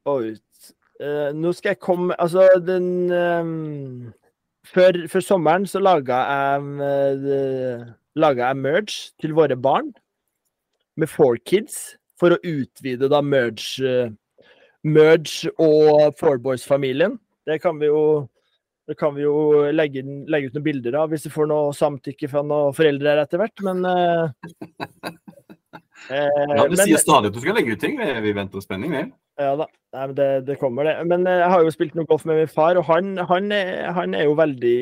og ut. Eh, nå skal jeg komme Altså, den ehm, før, før sommeren så laga jeg uh, Laga jeg merge til våre barn med Four Kids for å utvide da merge eh, Merge og Four Boys-familien. Det kan vi jo det kan vi jo legge, legge ut noen bilder av hvis vi får noe samtykke fra noen foreldre her etter hvert, men eh, eh, Ja, Du men- sier stadig at du skal legge ut ting. Vi, venter spenning, vi. Ja da, Nei, men det, det kommer det. Men eh, jeg har jo spilt noe golf med min far, og han, han, er, han er jo veldig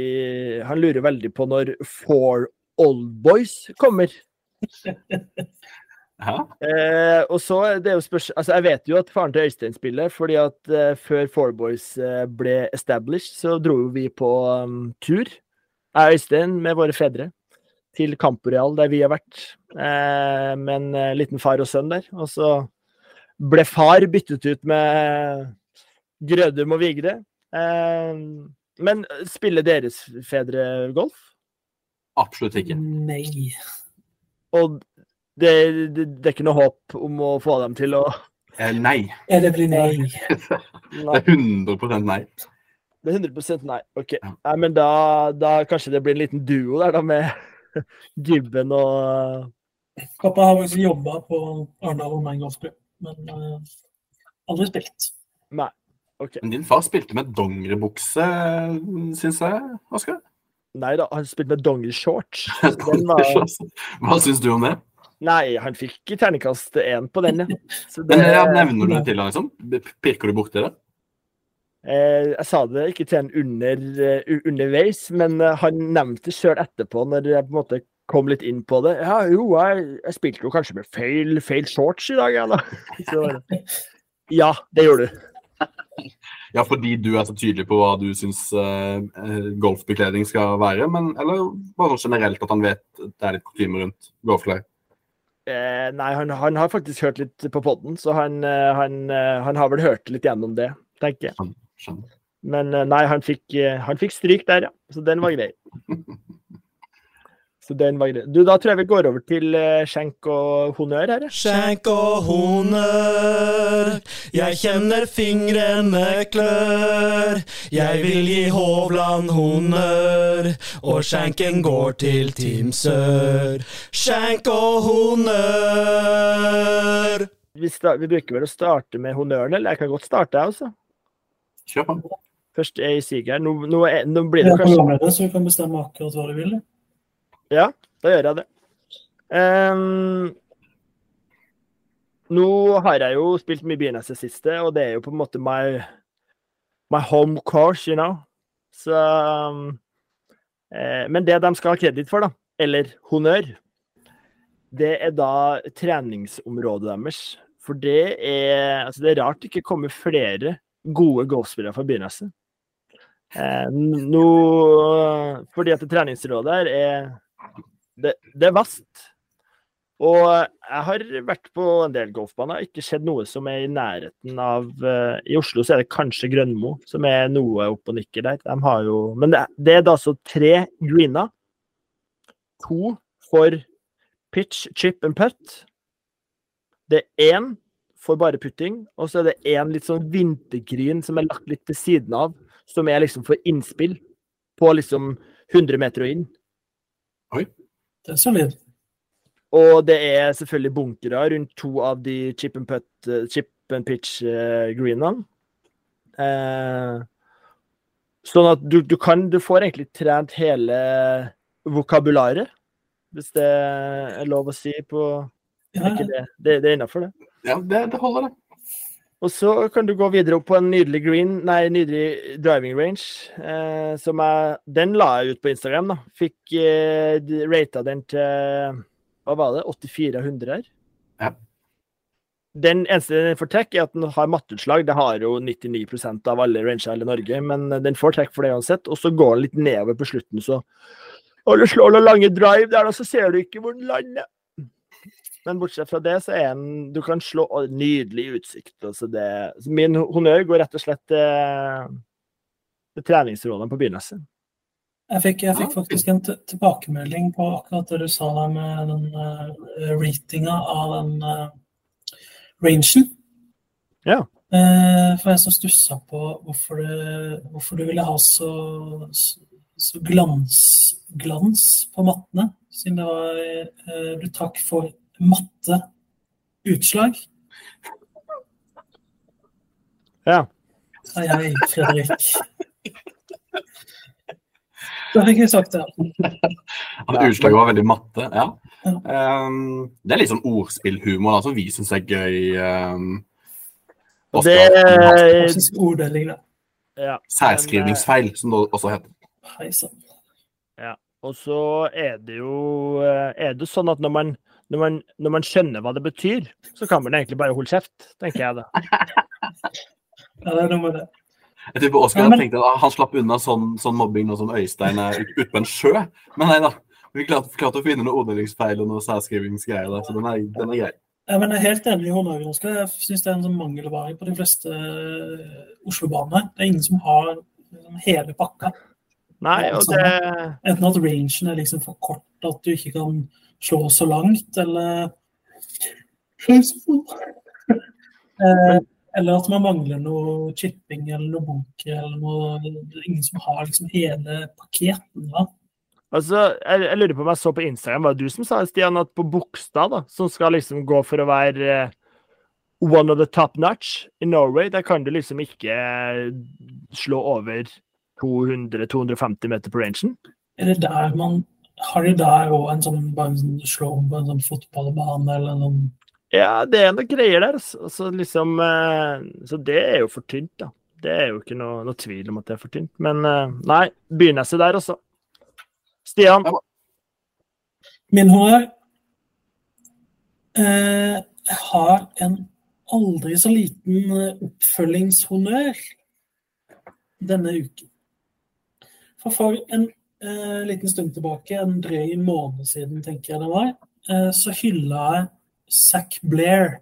Han lurer veldig på når Four Oldboys kommer. Ja. Eh, og så det er jo spørs... Altså, jeg vet jo at faren til Øystein spiller, fordi at eh, før Four Boys eh, ble established, så dro jo vi på um, tur, jeg og Øystein med våre fedre, til Camporeal, der vi har vært, eh, med en eh, liten far og sønn der. Og så ble far byttet ut med Grødum og Vigre. Eh, men spiller deres fedre golf? Absolutt ikke. Nei. Og det, det, det er ikke noe håp om å få dem til å Eh, nei. Ja, det blir nei. Det er 100 nei. det er 100 nei. OK. Ja. Nei, men da, da kanskje det blir en liten duo der, da, med Gibben og Pappa har faktisk jobba på Arendal Online Golfklubb, men eh, aldri spilt. Nei. OK. Men din far spilte med dongeribukse, syns jeg, Oskar. Nei da, han spilte med dongerishorts. Den var Hva syns du om det? Nei, han fikk terningkast én på den, ja. Så det, Men ja, Nevner du det til han, liksom? Pirker du borti det? eh, jeg sa det ikke til han under, eh, underveis, men eh, han nevnte det sjøl etterpå, når jeg på en måte kom litt inn på det. Ja, jo, jeg, jeg spilte jo kanskje med feil, feil shorts i dag, jeg, da. Så, ja, det gjorde du. Ja, fordi du er så tydelig på hva du syns eh, golfbekledning skal være, men eller bare sånn generelt at han vet det er litt kutyme rundt golfklær? Eh, nei, han, han har faktisk hørt litt på podden, så han, eh, han, han har vel hørt litt gjennom det, tenker jeg. Skjønner. Men nei, han fikk, han fikk stryk der, ja. Så den var grei. Så den var grei. Du, da tror jeg vi går over til eh, skjenk og honnør her. Skjenk og honør, jeg kjenner fingrene klør. Jeg vil gi Hovland honnør, og skjenken går til Team Sør. Skjenk og honør. Vi, vi bruker vel å starte med honnøren, eller jeg kan godt starte, jeg også. Kjør på. Først er jeg siger. Nå, nå, er, nå blir det er kanskje programleder, så vi kan bestemme akkurat hva du vil. Ja, da gjør jeg det. Um, nå har jeg jo spilt mye Bynes det siste, og det er jo på en måte my, my home course, you know. Så um, eh, Men det de skal ha kreditt for, da, eller honnør, det er da treningsområdet deres. For det er Altså, det er rart det ikke kommer flere gode golfspillere fra Byneset. Eh, nå Fordi at det treningsrådet her er det, det er vast. Og jeg har vært på en del golfbaner, ikke sett noe som er i nærheten av uh, I Oslo så er det kanskje Grønmo som er noe opp og nikker der. De har jo, men det, det er da altså tre greener. To for pitch, chip and putt. Det er én for bare putting, og så er det én litt sånn vintergryn som er lagt litt til siden av, som er liksom for innspill på liksom 100 meter og inn. Det er solid. Og det er selvfølgelig bunkere rundt to av de chip and, put, eh, chip and pitch eh, greenene. Eh, sånn at du, du kan Du får egentlig trent hele vokabularet, hvis det er lov å si på Ja, ikke det. Det, det er innafor, det. Ja, det, det holder, det. Og så kan du gå videre opp på en nydelig green, nei, nydelig driving range. Eh, som jeg Den la jeg ut på Instagram, da. Fikk eh, rata den til Hva var det? 8400 her. Ja. Den eneste den får trekk, er at den har matteutslag. Det har jo 99% av alle ranger i Norge, men den får trekk for det uansett. Og så går den litt nedover på slutten, så Og du slår noen lange drive der, da, så ser du ikke hvor den lander. Men bortsett fra det, så er en Du kan slå Nydelig utsikt. Altså det, så min honnør går rett og slett til, til treningsrådene på Byneset. Jeg fikk, jeg fikk faktisk en t- tilbakemelding på akkurat det du sa der med den uh, ratinga av den uh, rangen. Ja. Uh, for jeg som stussa på hvorfor, du, hvorfor du ville ha så, så, så glans, glans på mattene, siden det var uh, du takk for matte utslag. Ja. Sa jeg, Fredrik. Da fikk jeg sagt det. At utslaget var veldig matte. Ja. Ja. Um, det er litt sånn ordspillhumor som vi syns er gøy. Um, Det er orddeling, da. ja. Særskrivningsfeil, som det også heter. Hei sann. Og så er det jo eh, er det sånn at når man, når, man, når man skjønner hva det betyr, så kan man egentlig bare holde kjeft, tenker jeg da. Ja, det er noe med det. Jeg tipper Oskar Ja, men- tenkte at han slapp unna sånn, sånn mobbing nå som Øystein er ut- ute på en sjø. Men nei da. Vi klarte, klarte å finne noe orddelingsfeil og noe særskrivingsgreier der, så den er, den er grei. Ja, men jeg er helt enig i honnøren, Oskar. Jeg syns det er en sånn mangelvare på de fleste eh, Oslo-banene. Det er ingen som har liksom, hele pakka. Nei, og sånn. det Enten at rangen er liksom for kort at du ikke kan slå så langt, eller Eh, Eller at man mangler noe chipping eller noe bunker eller noe ingen som har liksom hele paketen. Da. Altså, jeg, jeg lurer på om jeg så på Instagram, var det du som sa, Stian, at på Bogstad, da, som skal liksom gå for å være eh, one of the top notch i Norway, der kan du liksom ikke eh, slå over 200-250 meter på rangen? Er det der man Har de der òg en sånn bare en sånn slå om på en sånn fotballbane eller noen Ja, det er noen greier der. altså. Altså, liksom, eh, så det er jo for tynt, da. Det er jo ikke noe, noe tvil om at det er for tynt. Men eh, nei, Byneset der, altså. Stian? Min hår eh, har en aldri så liten eh, oppfølgingshonnør denne uken. For for en eh, liten stund tilbake, en drøy måned siden, tenker jeg det var, eh, så hylla jeg Zack Blair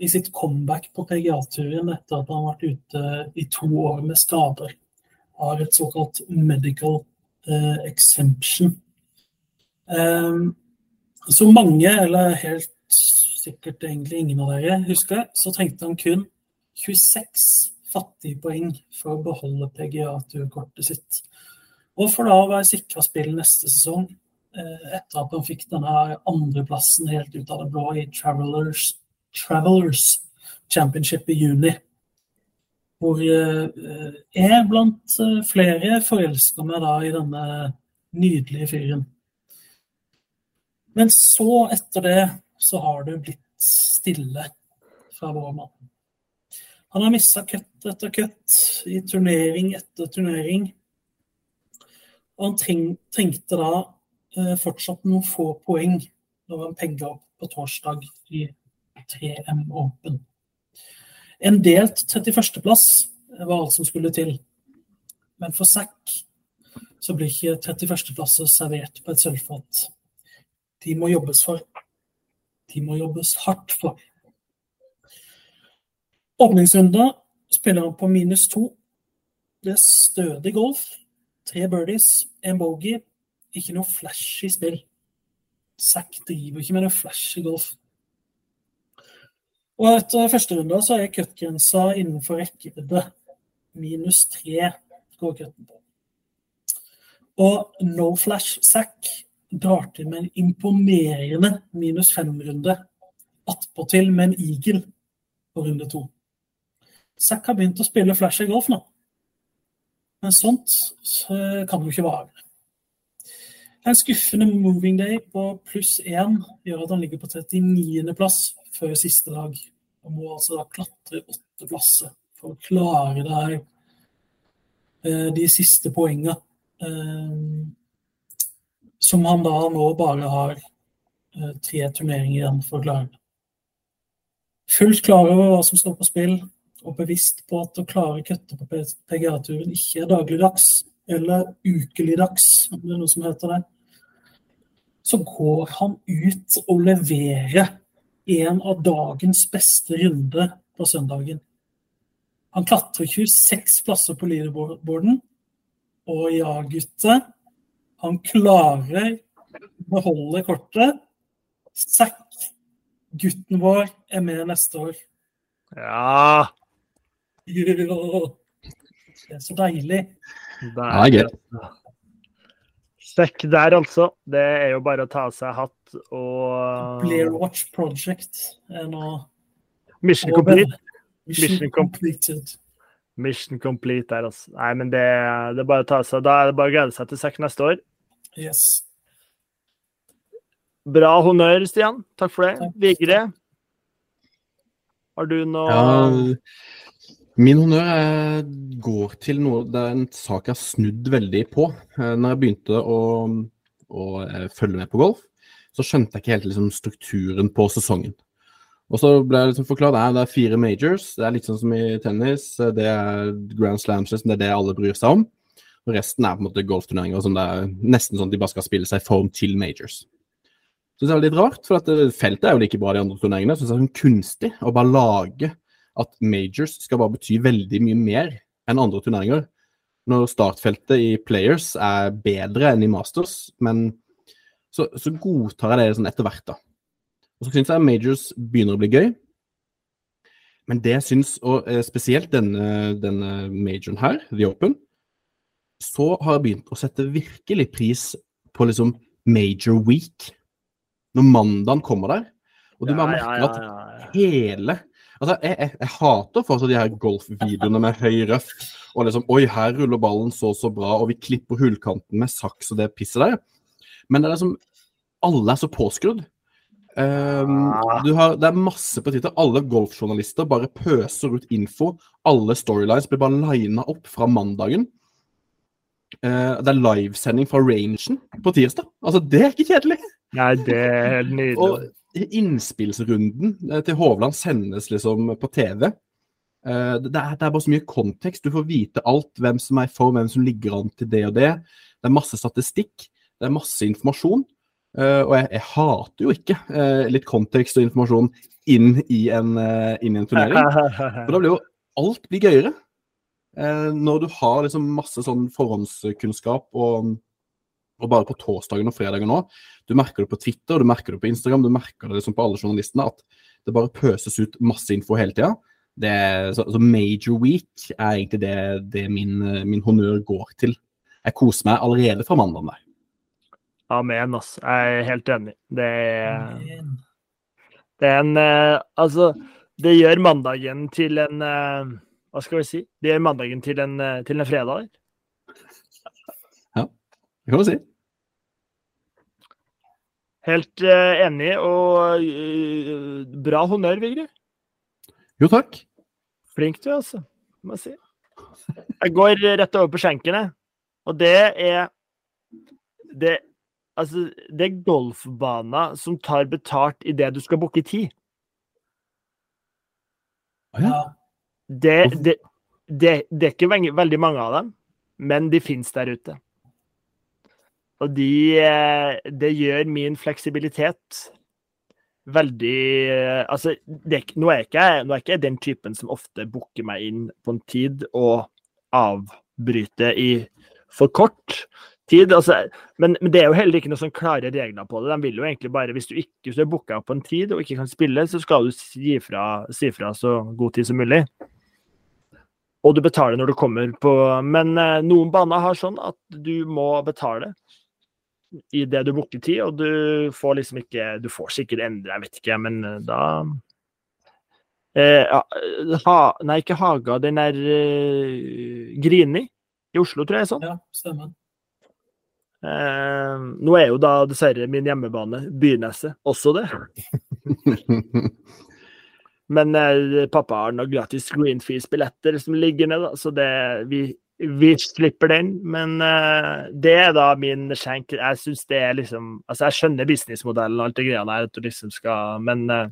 i sitt comeback på PGA-turen etter at han har vært ute i to år med skader. Har et såkalt medical uh, exemption. Um, så mange, eller helt sikkert egentlig ingen av dere husker, så trengte han kun 26 fattige poeng for å beholde PGA-turkortet sitt. Og for da å være sikra spill neste sesong, eh, etter at han fikk denne andreplassen helt ut av det blå i Travelers, Travelers Championship i juni. Hvor eh, jeg blant eh, flere forelska meg da i denne nydelige fyren. Men så, etter det, så har det blitt stille fra vår mann. Han har mista kutt etter kutt i turnering etter turnering. Og han treng, trengte da eh, fortsatt noen få poeng når han pegga opp på torsdag i 3M Open. En delt 31.-plass var alt som skulle til. Men for Zack så blir ikke 31. plass servert på et sølvfat. De må jobbes for. De må jobbes hardt for. Åpningsrunda spiller han på minus to. Det er stødig golf. Tre birdies, en bogey. Ikke noe flashy spill. Zack driver ikke med noe flashy golf. Og etter første runde så er cutgrensa innenfor rekkevidde. Minus tre går cutten på. Og no flash Zack drar til med en imponerende minus fem-runde. Attpåtil med en eagle på runde to. Zack har begynt å spille flashy golf nå. Men sånt så kan jo ikke vare. En skuffende moving day på pluss én gjør at han ligger på 39.-plass før siste dag. Og må altså da klatre åtte plasser for å klare det her, eh, de siste poengene. eh, Som han da nå bare har eh, tre turneringer igjen for å klare. Fullt klar over hva som står på spill, og bevisst på at å klare kutte på PGA-turen ikke er dagligdags eller ukeligdags, om det er noe som heter det, så går han ut og leverer en av dagens beste runder på søndagen. Han klatrer 26 plasser på leaderboarden, og ja, gutter, han klarer å beholde kortet. Zack Gutten vår er med neste år. Ja! Det er så deilig. Der, Ja, det er gøy. Sekk der, altså. Det er jo bare å ta av seg hatt og Blair Watch Project er nå Mission complete. Mission Mission completed. Mission complete der, altså. Nei, men det, det er bare å ta av seg. Da er det bare å glede seg til sekk neste år. Yes. Bra honnør, Stian. Takk for det. Vigre, har du noe Ja, min honnør er, går til noe Det er en sak jeg har snudd veldig på. Eh, Når jeg begynte å, å eh, følge med på golf, så skjønte jeg ikke helt liksom, strukturen på sesongen. Og så ble jeg liksom forklart at det er fire majors, det er litt sånn som i tennis. eh, Det er Grand Slams, det er det alle bryr seg om. Og resten er på en måte golfturneringer som det er nesten sånn at de bare skal spille seg i form til majors. Så det er litt rart, for eh, feltet er jo like bra de andre turneringene. Så det er sånn kunstig å bare lage at majors skal bare bety veldig mye mer enn andre turneringer. Når startfeltet i players er bedre enn i masters, men så, så godtar jeg det sånn etter hvert, da. Og så syns jeg majors begynner å bli gøy. Men det jeg syns, og eh, spesielt denne, denne majoren her, The Open, så har jeg begynt å sette virkelig pris på liksom major week. Når mandagen kommer der, og du bare merker at hele Altså, jeg, jeg, jeg hater fortsatt de her golfvideoene med høy røff og liksom Oi, her ruller ballen så så bra, og vi klipper hullkanten med saks og det pisset der. Men det er liksom Alle er så påskrudd. Um, du har, det er masse på Twitter. Alle golfjournalister bare pøser ut info. Alle storylines blir bare lina opp fra mandagen. Uh, det er livesending fra rangen på tirsdag. Altså, det er ikke kjedelig. Nei, det er helt nydelig. Og innspillsrunden eh, til Hovland sendes liksom på TV. Eh, Det er, det er bare så mye kontekst. Du får vite alt. Hvem som er i form, hvem som ligger an til det og det. Det er masse statistikk. Det er masse informasjon. Eh, Og jeg, jeg hater jo ikke litt kontekst og informasjon inn i en, inn i en turnering. For da blir jo alt blir gøyere. Når du har liksom masse sånn forhåndskunnskap og, og bare på torsdagen og fredagen nå, du merker det på Twitter, du merker det på Instagram, du merker det liksom på alle journalistene, at det bare pøses ut masse info hele tida. Så, så major week er egentlig det, det min, min honnør går til. Jeg koser meg allerede fra mandagen der. Amen, ass. Jeg er helt enig. Det er, det er en eh, Altså, det gjør mandagen til en eh, Hva skal vi si? Det gjør mandagen til en, eh, til en fredag. Ja, Det kan du si. Helt eh, enig, og eh, bra honnør, Vigre. Jo, takk. Flink du, altså. Må jeg si. Jeg går rett over på skjenken, jeg. Og det er det, altså, det er golfbaner som tar betalt idet du skal booke tid. Å ja. Det, det, det, det er ikke veldig, mange av dem, men de finnes der ute. Og de eh, Det gjør min fleksibilitet veldig eh, Altså, det, nå, er ikke, nå er ikke den typen som ofte booker meg inn på en tid og avbryter i for kort tid. Altså, men, men det er jo heller ikke noen sånn klare regler på det. De vil jo egentlig bare, Hvis du ikke hvis du er booka på en tid og ikke kan spille, så skal du si fra, si fra så god tid som mulig. Og du betaler når du kommer på Men eh, noen baner har sånn at du må betale i det du booker tid, og du får liksom ikke Du får sikkert endre, jeg vet ikke, men eh, da eh, ha, Nei, ikke Haga, den er eh, Grini i Oslo, tror jeg. er sånn. ja, stemmer. Eh, nå er jo da dessverre min hjemmebane Byneset også det. Men eh, pappa har noen gratis Greenfees-billetter som ligger nede, så det, vi, vi slipper den. Men eh, det er da min skjenk. Jeg syns det er liksom Altså, jeg skjønner businessmodellen og alt det greia der, at du liksom skal Men eh,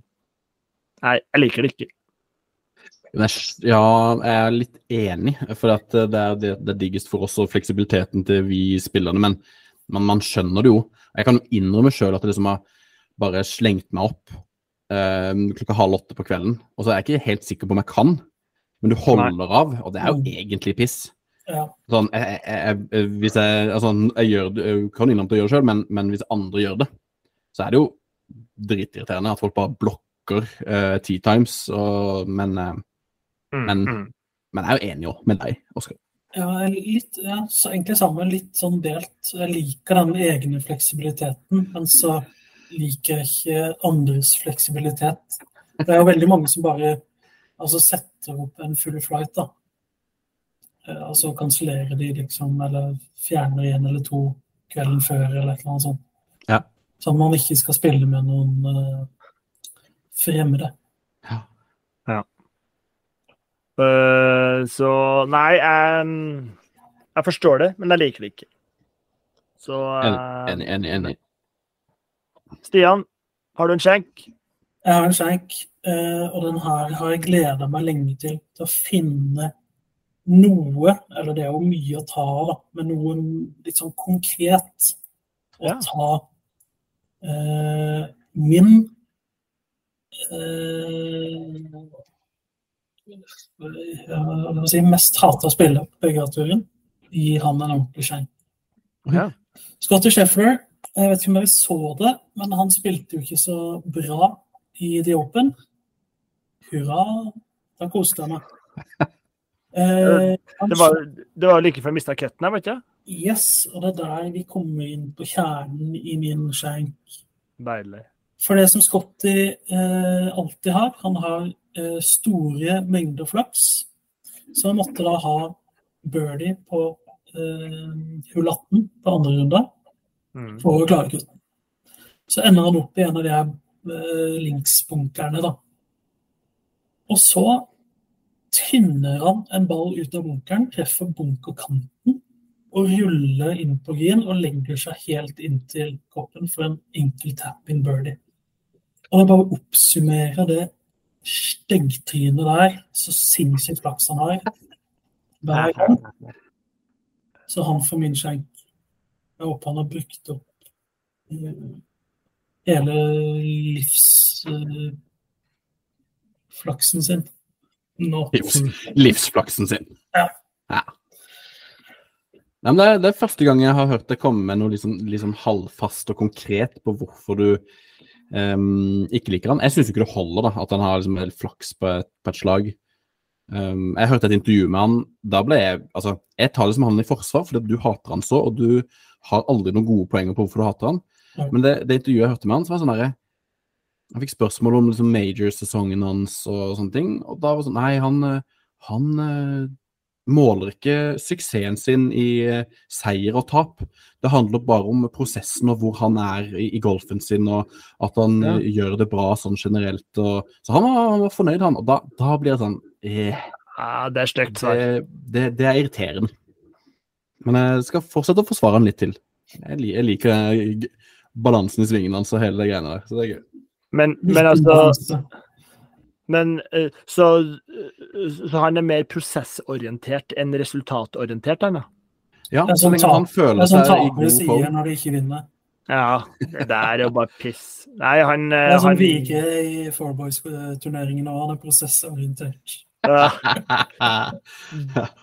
jeg, jeg liker det ikke. Ja, jeg er litt enig, for at eh, det er det, det er diggest for oss og fleksibiliteten til vi spillerne, men man, man skjønner det jo. Jeg kan jo innrømme sjøl at jeg liksom har bare slengt meg opp eh, klokka halv åtte på kvelden, og så er jeg ikke helt sikker på om jeg kan, men du holder av, og det er jo egentlig piss. Ja. Sånn, jeg, jeg, jeg, hvis jeg, altså, jeg gjør jeg kan innrømme til å gjøre det sjøl, men, men hvis andre gjør det, så er det jo dritirriterende at folk bare blokker uh, tea times, og, men, uh, Mm, Men- mm. men jeg er jo enig jo med deg, Oskar. Ja, litt, ja, så egentlig sammen, litt sånn delt. Jeg liker den egne fleksibiliteten, men så liker jeg ikke andres fleksibilitet. Det er jo veldig mange som bare altså, setter opp en full flight, da. Eh, Og så kansellerer de, liksom, eller fjerner en eller to kvelden før, eller et eller annet sånt. Ja. Sånn at man ikke skal spille med noen uh, fremmede. Eh, så nei, jeg, jeg forstår det, men jeg liker det ikke. Så uh, Enig, enig, enig. Stian, har du en skjenk? Jeg har en skjenk, eh, og den her har jeg gleda meg lenge til. Til å finne noe, eller det er jo mye å ta av, men noe litt sånn konkret å ta eh, min eh, si, mest hata spiller på PGA-turen. Gir han en ordentlig skjenk. Ja. Scotty Sheffler, jeg vet ikke om dere så det, men han spilte jo ikke så bra i The Open. Hurra, da koste jeg meg. Eh, Det var, det var like før jeg mista cutten her, vet du? Yes, og det er der vi kommer inn på kjernen i min skjenk. Deilig. For det som Scotty eh, alltid har, han har eh, store mengder flaks. Så han måtte da ha birdie på eh, hull 18 på andre runde Mm. for å klare kutten. Så ender han opp i en av de her eh, linksbunkerne, da. Og så tynner han en ball ut av bunkeren, treffer bunkerkanten og ruller inn på green og legger seg helt inntil koppen for en enkel tap-in birdie. Og jeg bare oppsummerer det steggtrynet der, så sinnssykt flaks han har. Hver gang. Så han får min skjenk. Jeg håper han har brukt opp eh, hele livsflaksen sin. Livs, livsflaksen sin. Ja. Ja. Nei, men det, er, det er første gang jeg har hørt deg komme med noe liksom, liksom halvfast og konkret på hvorfor du um, ikke liker han. Jeg syns ikke det holder da, at han har liksom flaks på et, på et slag. Um, jeg hørte et intervju med han. Da ble jeg altså, Jeg tar liksom han i forsvar fordi du hater han så, og du har aldri noen gode poenger på hvorfor du hater han. Men det, det intervjuet jeg hørte med han, så var sånn derre Han fikk spørsmål om liksom major-sesongen hans og sånne ting, og da var det sånn Nei, han, eh, han eh, måler ikke suksessen sin i eh, seier og tap. Det handler bare om prosessen og hvor han er i, i golfen sin, og at han Ja. gjør det bra sånn generelt. Og, så han var, han var fornøyd, han. Og da, da blir det sånn eh, Ja, det er stygt svar. det, det, det er irriterende. Men jeg skal fortsette å forsvare han litt til. Jeg, li- jeg liker balansen i svingen hans og hele det greiene der. Så det er gøy. Men, men altså Men eh, så, eh, så han er mer prosessorientert enn resultatorientert, han da? Ja, Det er så sånn tap- han Det er sånn tapere sier når de ikke vinner. Ja, det der er jo bare piss. Nei, han, Det eh, er sånn han Vigre i Fourboys-turneringen òg. Han er prosessorientert. ja,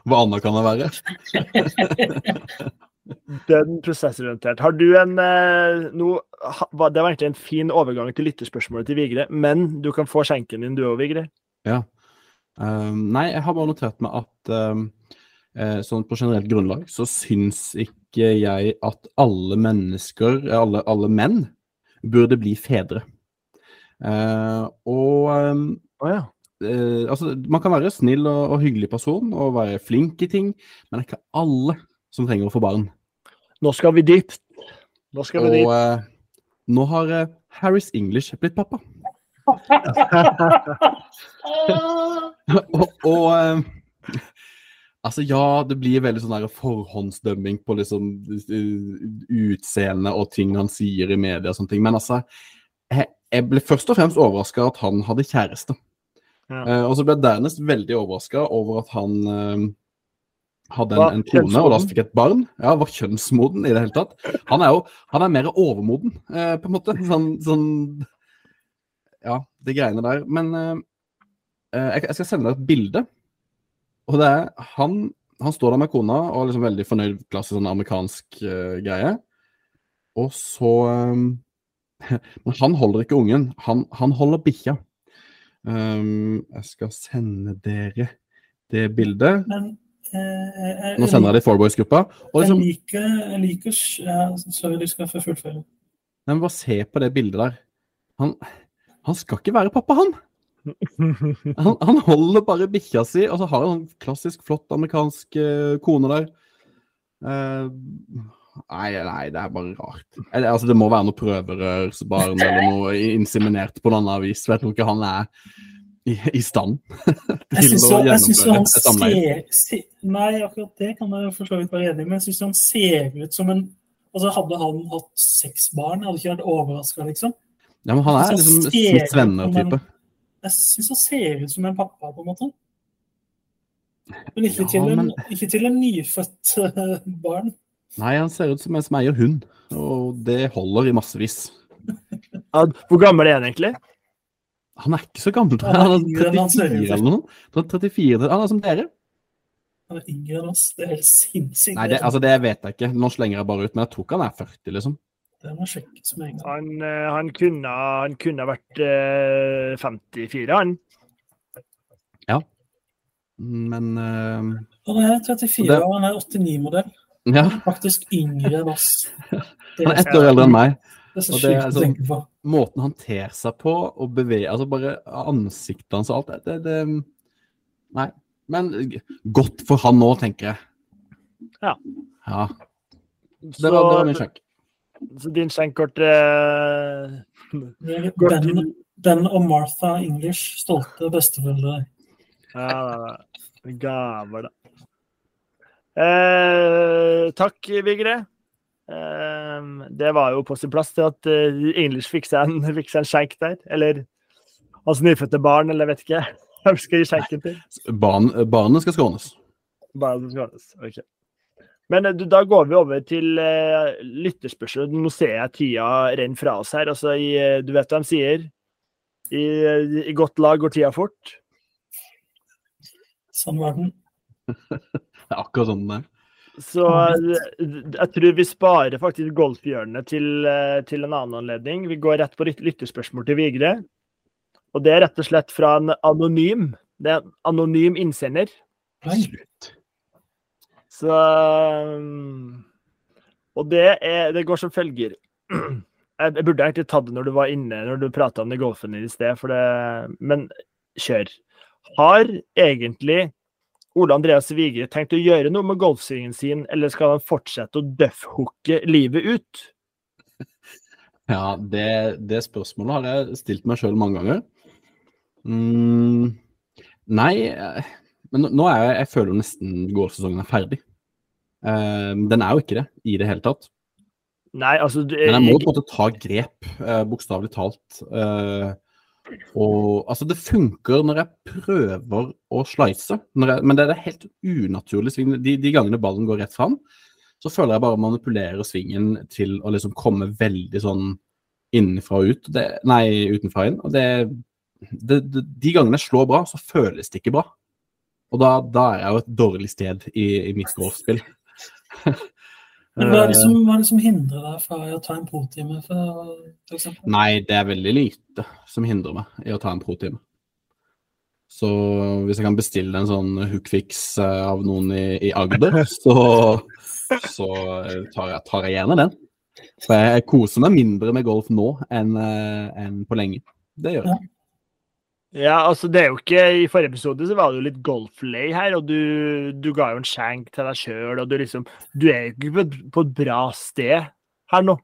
Hva annet kan det være? Den prosessorientert. Har du en eh, var- Det var egentlig en fin overgang til lytterspørsmålet til Vigre, men du kan få skjenken din du òg, Vigre. Um, nei, jeg har bare notert meg at um, eh, sånn på generelt grunnlag så syns ikke jeg at alle mennesker, eh, alle, alle menn, burde bli fedre. Uh, og um, oh, ja. Uh, altså, man kan være snill og, og hyggelig person og være flink i ting, men det er ikke alle som trenger å få barn. Nå skal vi dypt. Nå skal vi Og eh, nå har eh, Harris English blitt pappa. og, og eh, Altså, ja, det blir veldig sånn der forhåndsdømming på liksom uh, utseende og ting han sier i media og sånne ting, men altså Jeg, jeg ble først og fremst overraska at han hadde kjæreste. Ja. Uh, og så ble jeg dernest veldig overraska over at han eh, hadde en, en kone og da fikk et barn. Ja, var kjønnsmoden i det hele tatt. Han er jo han er mer overmoden, eh, på en måte. Sånn, sånn Ja, de greiene der. Men eh, eh, jeg, skal sende deg et bilde. Og det er han, han står der med kona og er liksom veldig fornøyd, klassisk sånn amerikansk eh, greie. Og så eh, Men han holder ikke ungen, han, han holder bikkja. Um, jeg skal sende dere det bildet. Men Nå sender jeg det i Fourboys-gruppa. Liksom, jeg liker, jeg liker ja, Sorry, du skal få fullføre. nei, men bare se på det bildet der. Han, han skal ikke være pappa, han! Han, han holder bare bikkja si, og så har han en sånn klassisk flott amerikansk uh, kone der. Uh, nei, nei, det er bare rart. Eller, altså, det må være noe prøverørsbarn eller noe inseminert på noe annet vis. Jeg tror ikke han er i, i stand Jeg til å jeg jo gjennomføre han et samleie. ser, Nei, akkurat det kan jeg for så vidt være enig i, men jeg syns han ser ut som en Altså, Hadde han hatt seks barn, hadde ikke vært overraska, liksom. Ja, men han er liksom Smiths venner-type. Jeg syns han ser ut som en pappa, på en måte. Men ikke, Ja, til, en, men- ikke til en nyfødt eh, barn. Nei, han ser ut som en som eier hund, og det holder i massevis. Hvor gammel er han egentlig? Han er ikke så gammel. Han er Han er yngre enn han ser 34 eller noe. Han er 34, han er som dere. Han er yngre enn oss. Det er helt sinnssykt. Nei, det, altså, det vet jeg ikke. Nå slenger jeg bare ut, men jeg tror ikke han er 40, liksom. Det må sjekkes med en gang. Han, eh, han, kunne, han kunne vært eh, 54, han. Men eh, Han er 34 Det- og han er 89-modell. ja, Faktisk yngre enn oss. Han er, ett år eldre enn meg. Det er så og det er sjukt å sånn- tenke på. Måten han ter seg på og beveger Altså bare ansiktet hans og alt det, det Nei. Men godt for han nå, tenker jeg. Ja. ja. Så, Det var, det var min skjenk. så din skjenk går til Ben, ben og Martha English, stolte besteforeldre. Ja. Gaver, da. Eh, takk, Vigre. Eh, det var jo på sin plass til at eh, English fikk seg en, fikk seg en skjenk der. Eller hans nyfødte barn, eller vet ikke. Hvem skal gi skjenken til? Barn, barnet skal skånes. Barnet skal skånes, Ok. Men eh, du, da går vi over til uh, lytterspørsel. Nå ser jeg tida renner fra oss her. Altså, i, eh, du vet hva de sier? I, eh, I godt lag går tida fort. Sånn var den. Det er akkurat sånn den er. Så eh, jeg tror vi sparer faktisk golfhjørnet til, eh, til en annen anledning. Vi går rett på lyt- lytterspørsmål til Vigre. Og det er rett og slett fra en anonym. Det er en anonym innsender. Slutt. Så um, Og det, er, det går som følger. Jeg burde egentlig tatt det når du var inne, når du prata om det golfen i sted, for det, men kjør. Har egentlig Ole Andreas Vigre tenkt å gjøre noe med golfsvingen sin, eller skal han fortsette å duffhooke livet ut? Ja, det, det spørsmålet har jeg stilt meg sjøl mange ganger. Mm, nei, men nå- er jeg Jeg føler nesten golfsesongen er ferdig. Uh, den er jo ikke det i det hele tatt. Nei, altså du, Men jeg må på en måte ta grep, uh, bokstavelig talt. Eh, og altså, det funker når jeg prøver å slice, jeg, men det er helt unaturlig sving. De, de gangene ballen går rett fram, så føler jeg bare manipulerer svingen til å liksom komme veldig sånn innenfra og ut. Det, nei, utenfra inn. Og det, det, det, de gangene jeg slår bra, så føles det ikke bra. Og da, da er jeg jo et dårlig sted i, i mitt golfspill. Men hva er, det Eh, som, hva er det som hindrer deg fra å ta en protime? eksempel? Nei, det er veldig lite som hindrer meg i å ta en pro-time. Så hvis jeg kan bestille en sånn hookfix eh, av noen i, i Agder, så, så tar, jeg, tar jeg gjerne den. Så jeg, koser meg mindre med golf nå enn eh, enn på lenge. Det gjør jeg. Ja, altså det er jo ikke I forrige episode så var det jo litt golflay her, og du, du ga jo en skjenk til deg sjøl, og du liksom Du er jo ikke på, på et bra sted her nå.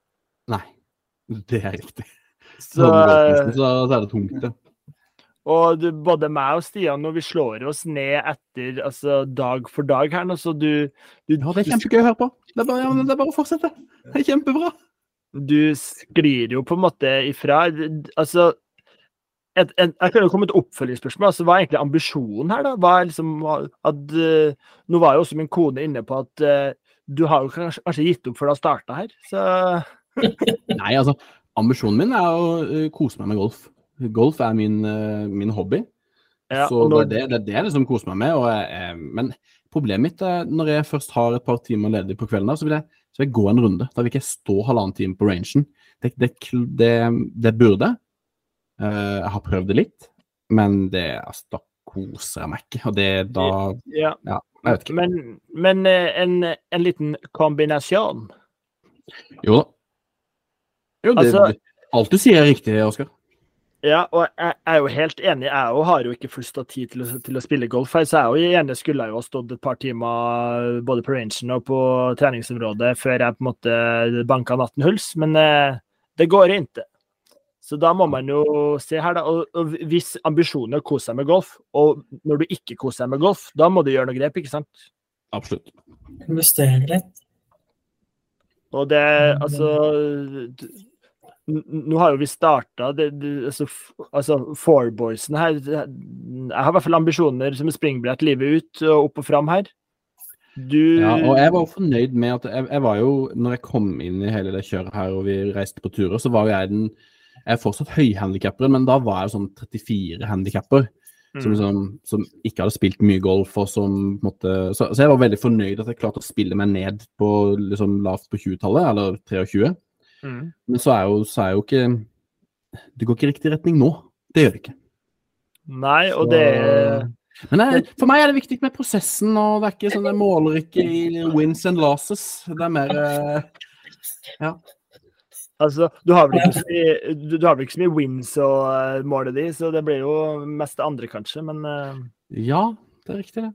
Nei, det er riktig. Så, Sånn så, så er det tungt, det. og du, både meg og Stian når vi slår oss ned etter altså dag for dag her nå, så du Du, Ja, det er kjempegøy å høre på. Det er bare, ja, det er bare å fortsette. Det er kjempebra. du sklir jo på en måte ifra. Altså et, et, Jeg kan jo komme til oppfølgingsspørsmål. altså Hva er egentlig ambisjonen her, da? Hva er liksom at, uh, Nå var jo også min kone inne på at uh, du har jo kanskje, kanskje gitt opp før du har starta her, så Nei, altså, ambisjonen min er å uh, kose meg med golf. Golf er min, min hobby. ja, så når, det, det, det er det jeg liksom koser meg med. Jeg, eh, men problemet mitt er når jeg først har et par timer ledig på kvelden, der, så vil jeg, så vil jeg gå en runde. Da vil ikke jeg stå halvannen time på rangen. Det, det, det, det burde Eh, jeg har prøvd det litt, men det altså, da koser jeg meg ikke. Og det da Ja. Ja, jeg vet ikke. Men, men eh, en, en liten kombinasjon. Jo da. Jo, det, Altså- alt du sier er riktig, Oskar. Ja, og jeg er jo helt enig. Jeg har jo ikke flust av tid til å, til å spille golf. her, Så jeg er jo skulle jeg jo ha stått et par timer både på rangen og på treningsområdet før jeg på en måte banka nattenhuls, men eh, det går ikke. Så da må man jo se her, da. Og, og hvis ambisjonen er å kose seg med golf, og når du ikke koser deg med golf, da må du gjøre noe grep, ikke sant? Absolutt. Investere litt. Og det altså Nå har jo vi starta altså, altså Fourboysen her Jeg har i hvert fall ambisjoner som et springbrett livet ut og opp og fram her. Du Ja, og jeg var fornøyd med at jeg, jeg var jo, når jeg kom inn i hele det kjøret her og vi reiste på turer, så var jo jeg den Jeg er fortsatt høyhandikapperen, men da var jeg sånn 34 handikapper. Som, Mm. liksom, som ikke hadde spilt mye golf, og som på måte så, så jeg var veldig fornøyd at jeg klarte å spille meg ned på liksom lavt på 20-tallet, eller 23. Mm. Men så er jo, så er jo ikke Det går ikke i riktig retning nå. Det gjør det ikke. Nei, og Så- det Men jeg, for meg er det viktig med prosessen, og det er ikke sånn jeg måler ikke i wins and losses. Det er mer eh, Altså, du har vel ikke så mye, du, du har ikke så mye wins å eh, måle de, så det blir jo mest det andre, kanskje, men uh... Ja, det er riktig, det.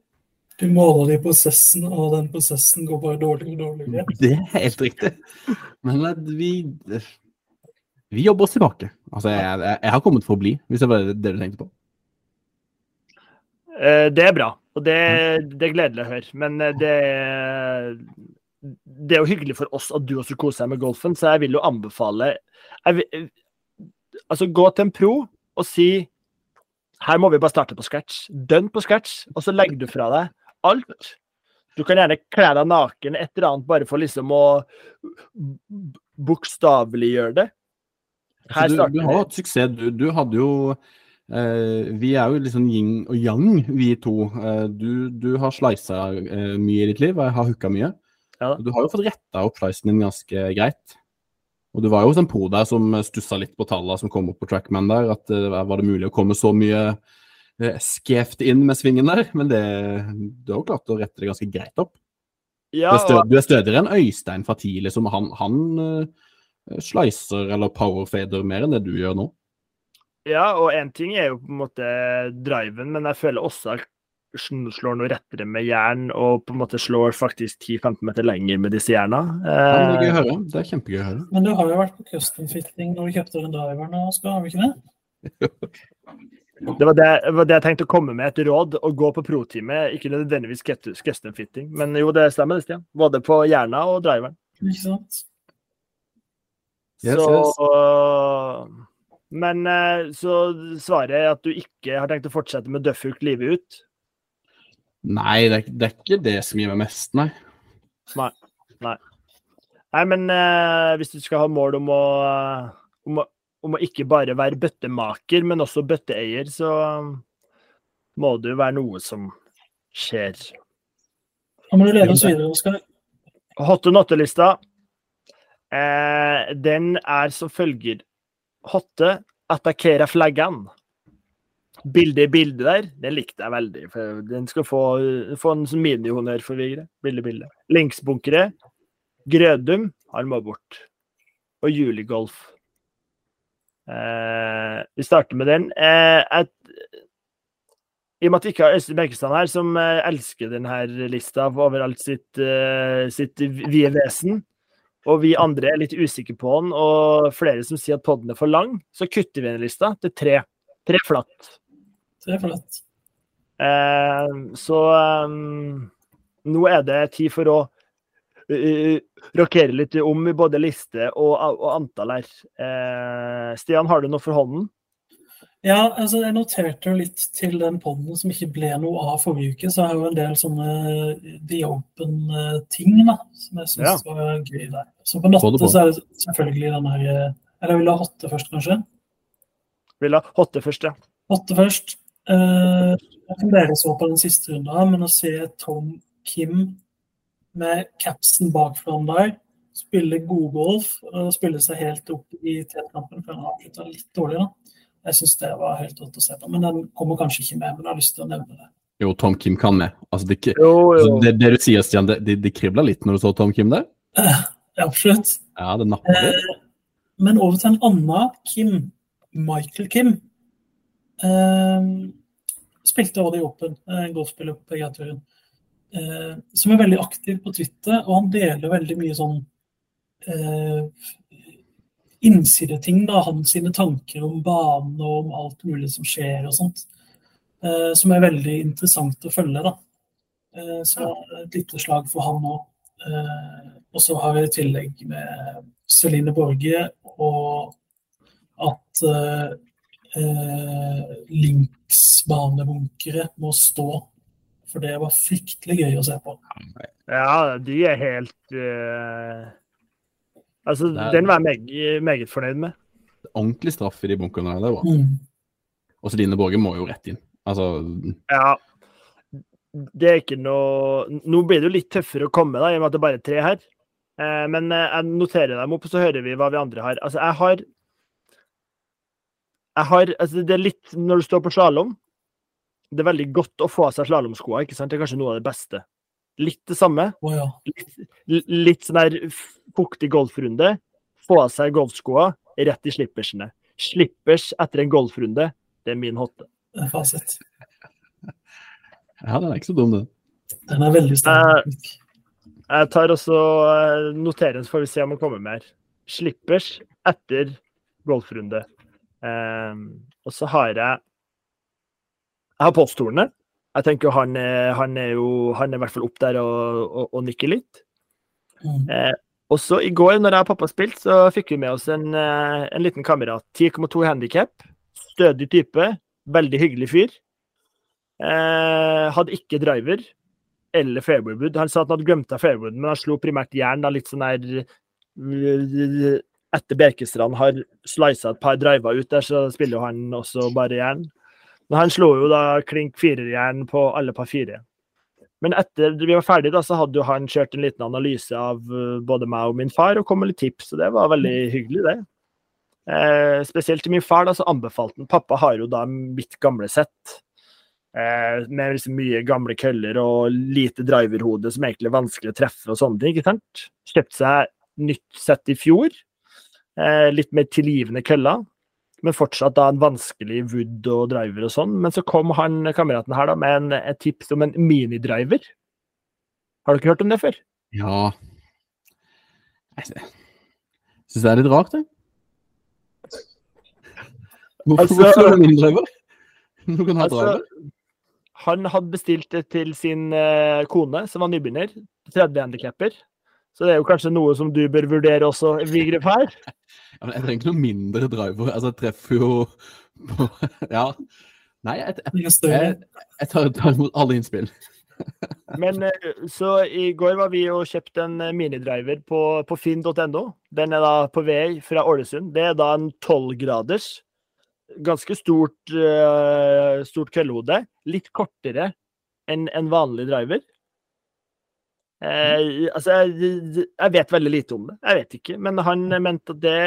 Du måler det i prosessen, og den prosessen går bare dårligere og dårligere. Det er helt riktig. Men eh, vi Vi jobber oss tilbake. Altså, jeg, jeg, jeg har kommet for å bli, hvis det var det du tenkte på. Eh, Det er bra, og det, det er gledelig å høre. Men det, det er jo hyggelig for oss at du også koser deg med golfen, så jeg vil jo anbefale vil, Altså, gå til en pro og si her må vi bare starte på scratch. Dønn på scratch, og så legger du fra deg alt. Du kan gjerne kle deg naken, et eller annet, bare for liksom å bokstaveliggjøre det. Her du, du har hatt suksess. Du, du hadde jo eh, Vi er jo liksom yin og yang, vi to. Eh, du, du har sleisa eh, mye i ditt liv, og jeg har hooka mye. Ja. Du har jo fått retta opp sleisen din ganske greit. Og du var jo hos en pro der som stussa litt på tallene som kom opp på Trackman der. At eh, var det mulig å komme så mye eh, skjevt inn med svingen der? Men det, du har jo klart å rette det ganske greit opp. Ja, du, er du er stødigere enn Øystein fra tidlig, Liksom. Han, han uh, slicer eller powerfader mer enn det du gjør nå. Ja, og én ting er jo på en måte driven, men jeg føler også at slår noe rettere med jern, og på en måte slår faktisk 10-15 meter lenger med disse jerna. Ja, det er gøy Eh, å. Det er kjempegøy å høre. Men du har jo vært på custom fitting når du kjøpte den driveren, Oskar, har du ikke det? det, var det, det var det jeg tenkte å komme med, et råd. Å gå på pro-teamet, ikke nødvendigvis custom fitting. Men jo, det stemmer, det, Stian. Både på hjerna og driveren. Ikke sant? Yes, så yes. Men eh, så svaret er at du ikke har tenkt å fortsette med Duffhook livet ut? Nei, det er, det er ikke det som gir meg mest, nei. Nei, nei. nei men eh, hvis du skal ha mål om å, om å om å ikke bare være bøttemaker, men også bøtteeier, så må det jo være noe som skjer. Da må du lede oss videre, Oskar. Hotte notte-lista, eh, den er som følger. Hotte attackera flaggan. Bilde i bilde der, den likte jeg veldig. for Den skal få, få en sånn minihonnør for Vigre. Bilde, bilde. Linksbunkere. Grødum, han må bort. Og Juligolf. Eh, vi starter med den. Eh, et, I og med at vi ikke har Øystein Berkestad her, som eh, elsker denne lista overalt sitt, eh, sitt vide vesen, og vi andre er litt usikre på den, og flere som sier at podden er for lang, så kutter vi den lista til tre. Tre flatt. Det er flott. Eh, så um, nå er det tid for å uh, rokere litt om i både liste og, og antall her. Eh, Stian, har du noe for hånden? Ja, altså jeg noterte jo litt til den podden som ikke ble noe av forrige uke, så er jo en del sånne The Open-ting da, som jeg syns Ja. var gøy der. Så på på. så er det selvfølgelig den her eh, Eller vil du ha Hotte først, kanskje? Vil ha Hotte først, ja. Hotte først. Eh, jeg kan dere så på den siste runden, men å se Tom Kim med capsen bak foran der, spille god golf og spille seg helt opp i T-kampen, for han avslutta litt dårlig, da. Jeg syns det var helt rått å se på. Men den kommer kanskje ikke med, men jeg har lyst til å nevne det. Jo, Tom Kim kan med. Altså, det, Jo, altså, jo. det, det du sier, Stian, det, det, det kribler litt når du så Tom Kim der? Ja, absolutt. Ja, det napper. Eh, men over til en annen Kim, Michael Kim. Eh, spilte Odd i Open, en golfspiller på PGA-turen. Eh, som er veldig aktiv på Twitter, og han deler veldig mye sånn eh, innsideting, da. Hans sine tanker om banen og om alt mulig som skjer og sånt. Eh, som er veldig interessant å følge, da. Eh, så et lite slag for han òg. Eh, og så har vi i tillegg med Celine Borge og at eh, eh, linksbanebunkere må stå. For det var fryktelig gøy å se på. Ja, de er helt uh... Altså, er- den var jeg meg, meget fornøyd med. Ordentlig straff i de bunkerne der, det var. Mm. Og Celine Borge må jo rett inn. Altså, Ja. Det er ikke noe Nå blir det jo litt tøffere å komme, da, i og med at det bare er tre her. Eh, men eh, jeg noterer dem opp, og så hører vi hva vi andre har. Altså, jeg har Jeg har altså, Det er litt Når du står på slalåm Det er veldig godt å få av seg slalåmskoa, ikke sant? Det er kanskje noe av det beste. Litt det samme. Oh, ja. Litt, litt sånn der fuktig golfrunde. Få av seg golfskoa rett i slippersene. Slippers etter en golfrunde, det er min hotte. Det er fasit. ja, den er ikke så dum, den. Den er veldig sterk. Jeg tar også eh, noterer, så får vi se om han kommer mer. Slippers etter golfrunde. Ehm, og så har jeg Jeg har posthornet. Jeg tenker han han er jo Han er i hvert fall opp der og, og, og nikker litt. Mm. Eh, også i går, når jeg og pappa spilte, så fikk vi med oss en, eh, en liten kamerat. 10,2 handikap. Stødig type. Veldig hyggelig fyr. Eh, hadde ikke driver eller fairwaywood. Han sa at han hadde glemt av fairwaywood, men han slo primært jern. da litt sånn der Etter Berkestrand har slisa et par driver ut der, så spiller jo han også bare jern. Men han slo jo da klink firerjern på alle par fire. Men etter vi var ferdige, da, så hadde jo han kjørt en liten analyse av eh, både meg og min far, og kom med litt tips, og det var veldig hyggelig, det. Eh, spesielt til min far, da, så anbefalte han Pappa har jo da mitt gamle sett. Eh, med liksom mye gamle køller og lite driverhode som egentlig er vanskelig å treffe og sånne ting. ikke sant? Kjøpte seg nytt sett i fjor. Eh, litt mer tilgivende køller. Men fortsatt da en vanskelig wood og driver og sånn. Men så kom han kameraten her da med en, et tips om en minidriver. Har dere hørt om det før? Ja Jeg syns det er litt rart, jeg. Hvorfor, Altså- hvorfor er det min driver? Du kan ha Altså, driver. han hadde bestilt det til sin eh, kone, som var nybegynner. 30 handikapper. Så det er jo kanskje noe som du bør vurdere også, Vigre her. Ja, men jeg trenger ikke noe mindre driver. Altså, jeg treffer jo på Ja. Nei, jeg, jeg, jeg, jeg tar, tar imot alle innspill. Men eh, så i går var vi og kjøpte en eh, minidriver på, på finn.no. Den er da på vei fra Ålesund. Det er da en 12-graders. Ganske stort, eh, stort køllehode. Litt kortere enn en vanlig driver. Eh, altså, jeg, jeg vet veldig lite om det. Jeg vet ikke. Men han mente at det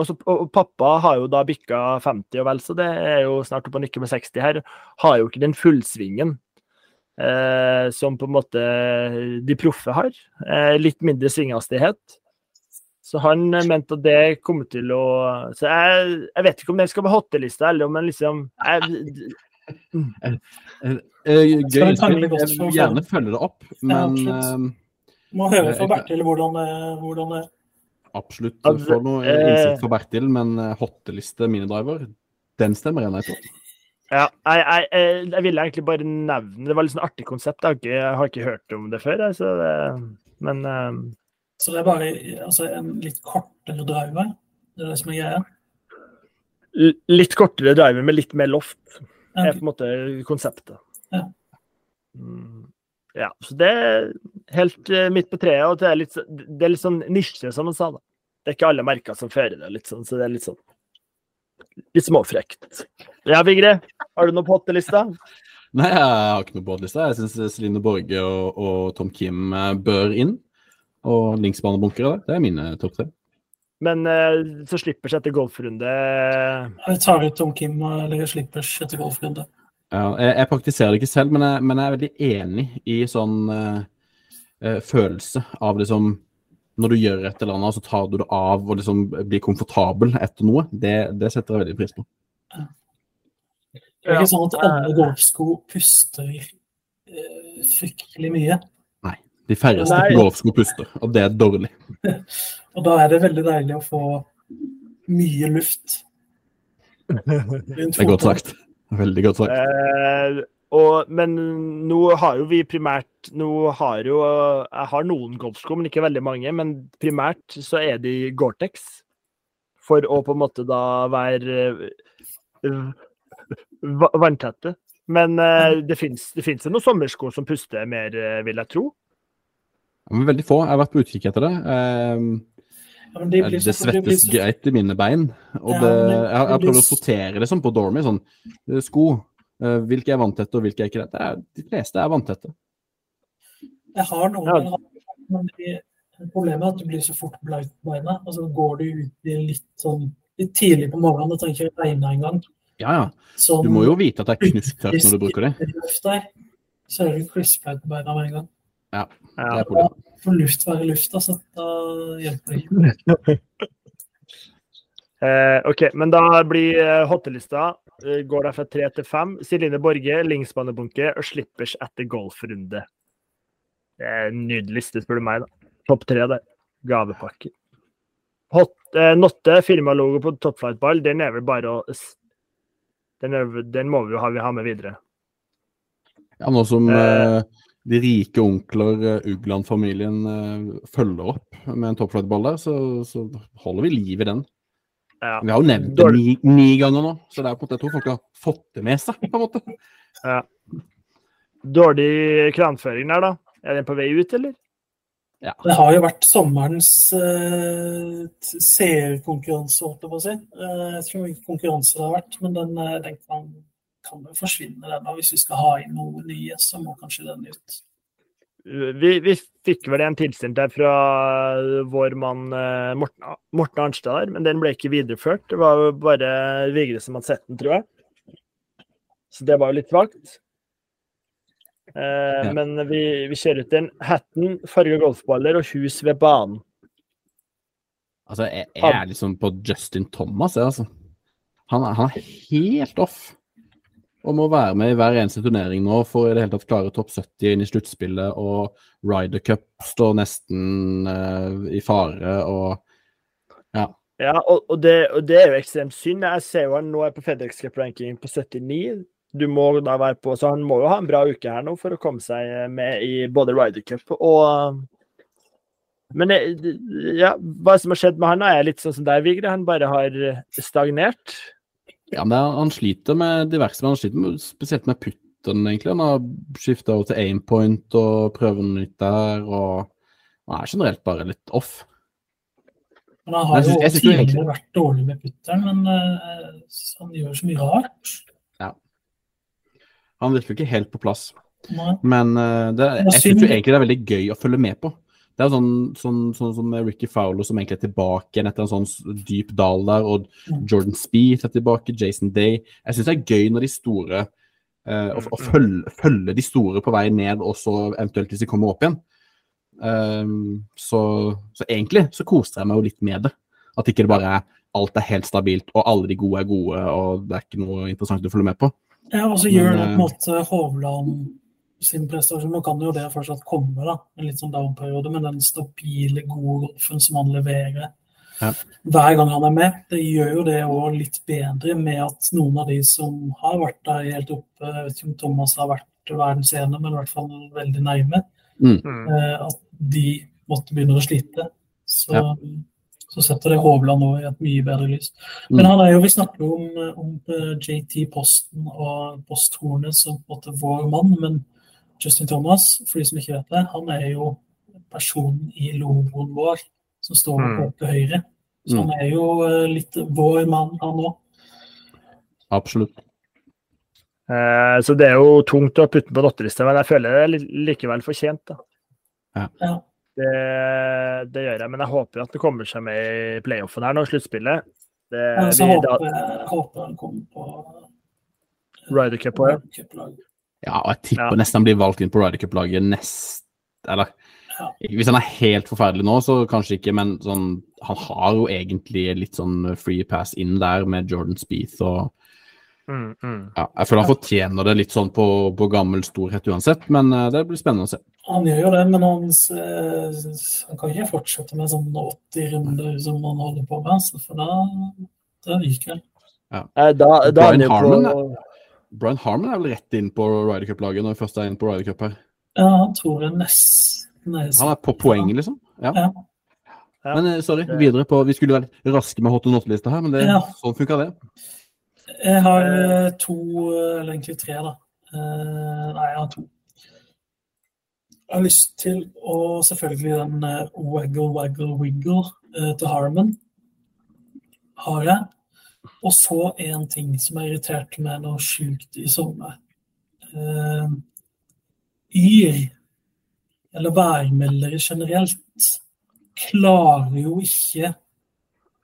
også, og, pappa har jo da bikka 50 og vel, så det er jo snart oppe og nikker med 60 her. Har jo ikke den fullsvingen eh, som på en måte de proffe har. Eh, litt mindre svinghastighet. Så han mente at det kommer til å Så jeg, jeg vet ikke om det skal være hottelista, eller om en liksom jeg, Gøy innspill. Jeg vil gjerne følge det opp, men eh, Må høre fra Bertil hvordan hvordan det absolutt Du får noe eh, innsikt fra Bertil, men eh, hotteliste minidriver, den stemmer jeg nei på. ja, jeg, jeg, jeg, jeg ville egentlig bare nevne Det var litt sånn artig konsept. Jeg har ikke, jeg har ikke hørt om det før. Så det, men um... Så det er bare altså, en litt kortere driver. Det er det som er greia. litt kortere driver med litt mer loft Ja. er på en måte konseptet. Ja. Mm, ja, så det er helt eh, midt på treet. Og det er litt, det er litt sånn nisje, som han sa. da. Det er ikke alle merker som fører det, litt sånn, så det er litt sånn litt småfrekt. Ja, Vigre, har du noe på hottelista? Nei, jeg har ikke noe båtliste. Jeg syns Celine Borge og, og Tom Kim eh, bør inn. Og linksbanebunkere. Det er mine topp tre. Men eh, så Slippers etter golfrunde Jeg tar ut Tom Kim og legger slippers etter golfrunde. Ja, jeg, jeg praktiserer det ikke selv, men jeg, men jeg er veldig enig i sånn uh, eh, følelse av liksom Når du gjør et eller annet, så tar du det av og liksom blir komfortabel etter noe. Det, det setter jeg veldig pris på. Det er ikke sånn at alle golfsko puster uh, fryktelig mye. Nei. De færreste Nei. golfsko puster, og det er dårlig. Og da er det veldig deilig å få mye luft. Det er godt sagt. Veldig godt sagt. Eh, og, men nå har jo vi primært Nå har jo Jeg har noen golfsko, men ikke veldig mange. Men primært så er de Gore-Tex. For å på en måte da være eh, vanntette. Men eh, det fins noen sommersko som puster mer, eh, vil jeg tro. Ja, men veldig få. Jeg har vært på utkikk etter det. Eh, Ja, men de det så- de blir svettes så- greit i mine bein. Og Ja, det, jeg, jeg, jeg prøver å sortere det sånn på Dormy. Sånn, eh, sko. eh, hvilke er vanntette, og hvilke er ikke det. det er, de fleste er vanntette. Jeg har noen, Ja. jeg men de, problemet er at du blir så fort blaut på beina. Og så går du ut i litt sånn litt tidlig på morgenen, det trenger ikke regne engang. Ja, ja. Sånn, Du må jo vite at det er knusktørt når du bruker det. Der, så er du crispet på beina med en gang. Det Ja. er problemet. For luft være luft, altså. Da hjelper det ikke. Eh, OK, men da blir eh, hottelista eh, går da fra tre til fem. Celine Borge, Lingsbanebunke og Slippers etter golfrunde. Det er en nydelig liste, spør du meg. da. Topp tre der. Gavepakke. Hot, eh, Notte, firmalogo på topflightball den er vel bare å den, er, den må vi jo ha, vi ha med videre. Ja, nå som Eh. Eh, de rike onkler uh, Ugland-familien eh, følger opp med en toppflight-ball der, så, så holder vi liv i den. Ja. Vi har jo nevnt det ni, ni ganger nå, så det er på en måte, jeg tror folk har fått det med seg. på en måte. Ja. Dårlig kranføring der, da. Er den på vei ut, eller? Det har jo vært sommerens uh, seerkonkurranse, holdt jeg på å si. Uh, jeg tror ikke konkurranse det har vært, men den, uh, den kan, kan jo forsvinne, den. Og hvis vi skal ha inn noe nye, så må kanskje den ut. Vi, vi fikk vel en tilsendt der fra vår mann eh, Morten, Morten Arnstad der, men den ble ikke videreført. Det var jo bare Vigre som hadde sett den, tror jeg. Så det var jo litt svakt. Eh, Men vi, vi kjører ut den. Hatten, farga golfballer og hus ved banen. Altså, jeg, jeg er liksom på Justin Thomas, jeg, altså. Han, er- han er helt off. Og må være med i hver eneste turnering nå for i det hele tatt klare topp 70 inn i sluttspillet. Og Ryder Cup står nesten uh, i fare, og Ja, og, og, det, og det er jo ekstremt synd. Jeg ser jo han nå er på FedEx Cup-ranking på 79. Du må da være på, så Han må jo ha en bra uke her nå for å komme seg med i både Ryder Cup og Men ja, hva som har skjedd med han, er litt sånn som deg, Vigre. Han bare har stagnert. Ja, men han sliter med diverse, men han sliter med, spesielt med putten, egentlig. Han har skifta over til aimpoint og prøver noe nytt der, og han er generelt bare litt off. Men han har Jeg synes- jo tidligere egentlig- vært dårlig med putteren, men uh, han gjør så mye rart. Ja. Han virker ikke helt på plass. Nei. Men uh, det, jeg syns egentlig det er veldig gøy å følge med på. Det er sånn, sånn, sånn som Ricky Fowler, som egentlig er tilbake igjen etter en sånn dyp dal der, og Mm. Jordan Speed er tilbake, Jason Day. Jeg syns det er gøy når de store eh, å, å følge, følge de store på vei ned, og så eventuelt hvis de kommer opp igjen. Um, så, så egentlig så koser jeg meg jo litt med det. At ikke det bare er alt er helt stabilt, og alle de gode er gode, og det er ikke noe interessant å følge med på. Ja, og så gjør det på en måte Hovland sin prestasjon. Nå kan jo det fortsatt komme, da, en litt sånn down-periode, men den stabile, gode golfen som han leverer Ja. hver gang han er med, det gjør jo det òg litt bedre med at noen av de som har vært der helt oppe, jeg vet ikke om Thomas har vært verdensener, men i hvert fall veldig nærme, Mm. eh, at de måtte begynne å slite. Så, Ja. så setter det Hovland nå i et mye bedre lys. Mm. Men han er jo, vi snakker jo om, om eh, JT Posten og Posthornet som på en måte vår mann, men Justin Thomas, for de som ikke vet det, han er jo personen i logoen vår som står Mm. oppe til høyre. Så Mm. han er jo eh, litt vår mann, han òg. Absolutt. Eh, så det er jo tungt å putte den på nottelista, men jeg føler det er likevel fortjent. da. Ja. Det, det gjør jeg, men jeg håper at det kommer seg med i playoffen her nå, sluttspillet. Det, Ja, så vi, håper da, jeg håper han kommer på Ryder Cup også, ja. Og jeg tipper Ja. nesten han blir valgt inn på Ryder Cup-laget nest Eller Ja. hvis han er helt forferdelig nå, så kanskje ikke, men sånn Han har jo egentlig litt sånn free pass inn der med Jordan Speeth og Mm, mm. Ja, jeg føler han fortjener det litt sånn på, på gammel storhet uansett, men eh, det blir spennende å se. Han gjør jo det, men han, han kan ikke fortsette med sånn 80 runder som han holder på med, for da, da ryker han. Ja. Da, da er han jo på Brian Harmon er vel rett inn på Ryder Cup-laget når han først er inn på Ryder Cup her. Ja, han tror jeg nesten er Han er på poeng, liksom. Ja. Ja. Men eh, sorry, Det- videre på Vi skulle være raske med hot not-lista her, men det, Ja. sånn funka det. Jeg har eh, to, eller egentlig tre, da. Eh, nei, jeg har to. Jeg har lyst til å selvfølgelig den waggle, waggle, wiggle til Harman Har jeg. Og så en ting som irriterte meg noe sjukt i sommer. Uh, yr, eller værmeldere generelt, klarer jo ikke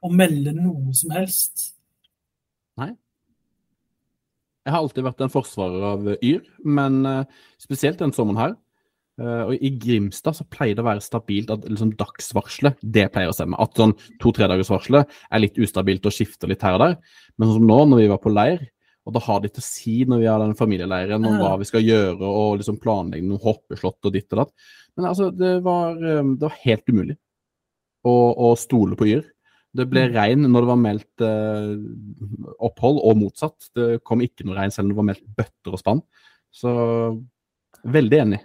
å melde noe som helst. Nei. Jeg har alltid vært en forsvarer av Yr, men eh, spesielt den sommeren her. Eh, og I Grimstad så pleier det å være stabilt at liksom dagsvarselet det pleier å stemme. At sånn to-tredagersvarselet er litt ustabilt og skifter litt her og der. Men sånn som nå, når vi var på leir, og da har de til å si når vi har den familieleiren om hva vi skal gjøre, og liksom planlegge noen hoppeslott og ditt og datt. Men altså, det var, eh, det var helt umulig å, å stole på Yr. Det ble Mm. regn når det var meldt eh, opphold, og motsatt. Det kom ikke noe regn selv om det var meldt bøtter og spann. Så veldig enig.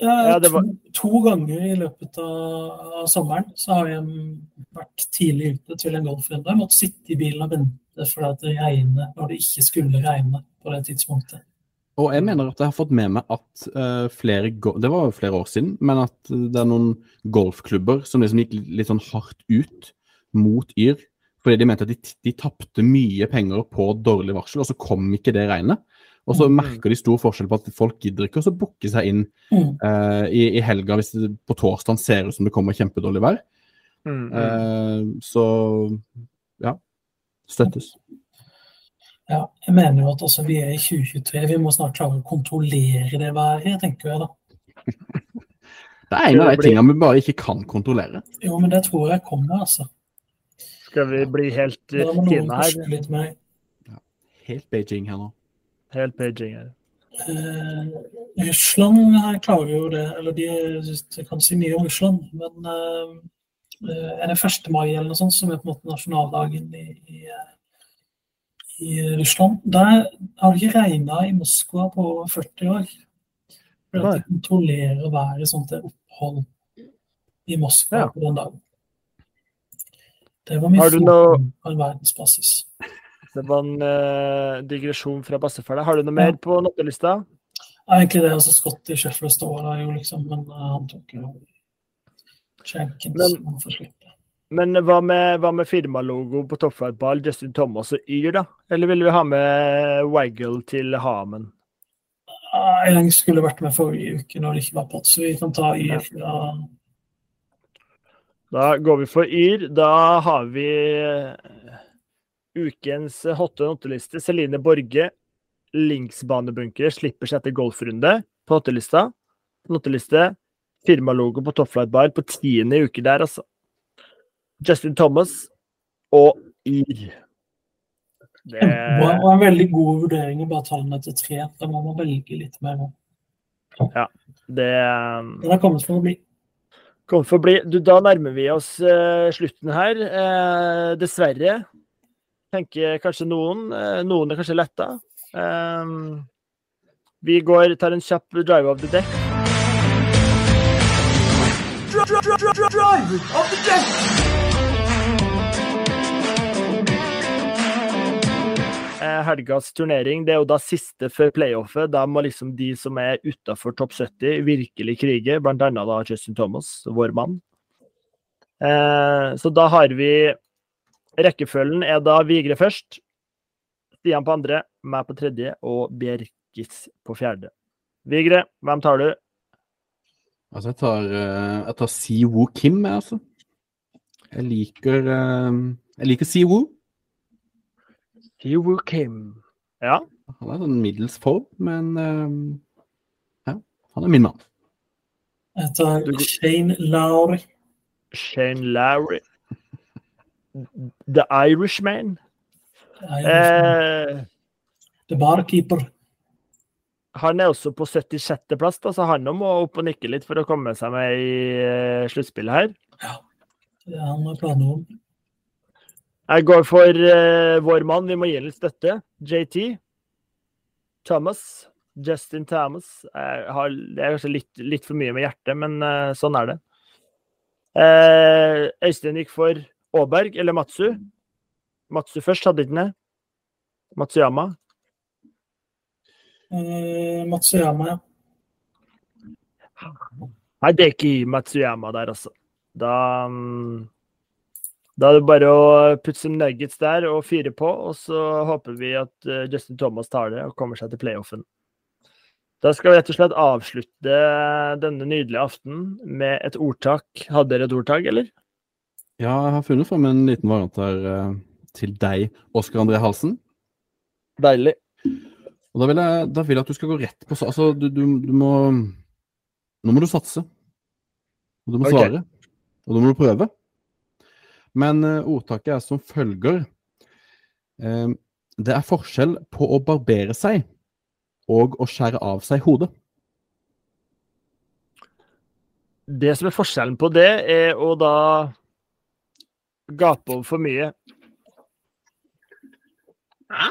Ja, det var- to, to ganger i løpet av, sommeren så har jeg vært tidlig ute til en golfrunde. Måtte sitte i bilen og vente fordi det regner når det ikke skulle regne på det tidspunktet. Og jeg mener at jeg har fått med meg at uh, flere Det var jo flere år siden, men at det er noen golfklubber som liksom gikk litt sånn hardt ut mot Yr. Fordi de mente at de, de tapte mye penger på dårlig varsel, og så kom ikke det regnet. Og så Mm. merker de stor forskjell på at folk gidder ikke å booke seg inn Mm. eh, i, i helga hvis det på torsdag ser ut som det kommer kjempedårlig vær. Eh, så ja. Støttes. Ja, jeg mener jo at altså, vi er i 2023, vi må snart klare å kontrollere det været, tenker jeg da. Det er en av de tingene vi bare ikke kan kontrollere. Jo, men det tror jeg kommer, altså. Skal vi bli helt fine her? Ja. Helt Beijing her nå. Helt Beijing her. Uh, Russland her klarer jo det, eller de de kan si mye om Russland, men eh, eh, er det 1. mai eller noe sånt som er på en måte nasjonaldagen i, i, eh, i Russland? Der har det ikke regna i Moskva på over 40 år. For at de kontrollerer været sånn til opphold i Moskva Ja. på den dagen. Det var mye Har du noe- på en verdensbasis. Det var en uh, digresjon fra bassefar. Har du noe mer på nattelista? Ja, egentlig det, altså Scott i Sheffield står der jo, liksom, men uh, han tok jo Jenkins han får slippe. Men hva med, hva med firmalogo på toppfotball, Justin Thomas og Yr, da? Eller ville vi ha med Waggle til Hamen? Nei, Jeg skulle vært med forrige uke når det ikke var pott, så vi kan ta Yr fra Da går vi for Yr. Da har vi eh, ukens hotte notteliste. Celine Borge, linksbanebunker, slipper seg etter golfrunde på hottelista. Notteliste. Firmalogo på toppflightbar på tiende uke der, altså. Justin Thomas og Yr. Det var en veldig god vurdering å bare ta den etter tre. Da må man velge litt mer. Det Den er kommet for å bli. kommer for å bli du, Da nærmer vi oss uh, slutten her. Uh, dessverre. Tenker kanskje noen. Eh, noen er kanskje letta. Um, vi går, tar en kjapp drive of the deck. Eh, helgas turnering det er jo da siste før playoffet. Da må liksom de som er utafor topp 70, virkelig krige. Blant annet da Justin Thomas, vår mann. Eh, så da har vi Rekkefølgen er da Vigre først, Stian på andre, meg på tredje og Bjerkis på fjerde. Vigre, hvem tar du? Altså, jeg tar, eh, jeg tar Siwoo Kim, jeg, altså. Jeg liker eh, Jeg liker Siwoo. Siwoo Kim. Ja. Han er sånn middels form, men eh, ja, han er min mann. Jeg tar Shane Lowry. Shane Lowry. The Irishman. Irishman. Eh, The Barkeeper. han er også på 76.-plass, da, så han må opp og nikke litt for å komme seg med i uh, sluttspillet her. Det er han har planer om. Jeg går for uh, vår mann, vi må gi litt støtte. JT. Thomas. Justin Thomas. Jeg har, det er kanskje litt, litt for mye med hjertet, men uh, sånn er det. Uh, Øystein gikk for Aaberg eller Matsu. Matsu først, hadde ikke den det? Matsuyama. Eh, Matsuyama, ja. Nei, det er ikke Matsuyama der, altså. Da Da er det bare å putte some nuggets der og fire på, og så håper vi at eh, Justin Thomas tar det og kommer seg til playoffen. Da skal vi rett og slett avslutte denne nydelige aften med et ordtak. Hadde dere et ordtak, eller? Ja, jeg har funnet fram en liten variant her eh, til deg, Oskar André Halsen. Deilig. Og da vil, jeg, da vil jeg at du skal gå rett på Altså, du, du, du må Nå må du satse. Og du må Ok. svare. Og da må du prøve. Men uh, ordtaket er som følger uh, Det er forskjell på å barbere seg og å skjære av seg hodet. Det som er forskjellen på det, er å da gape over for mye. Hæ?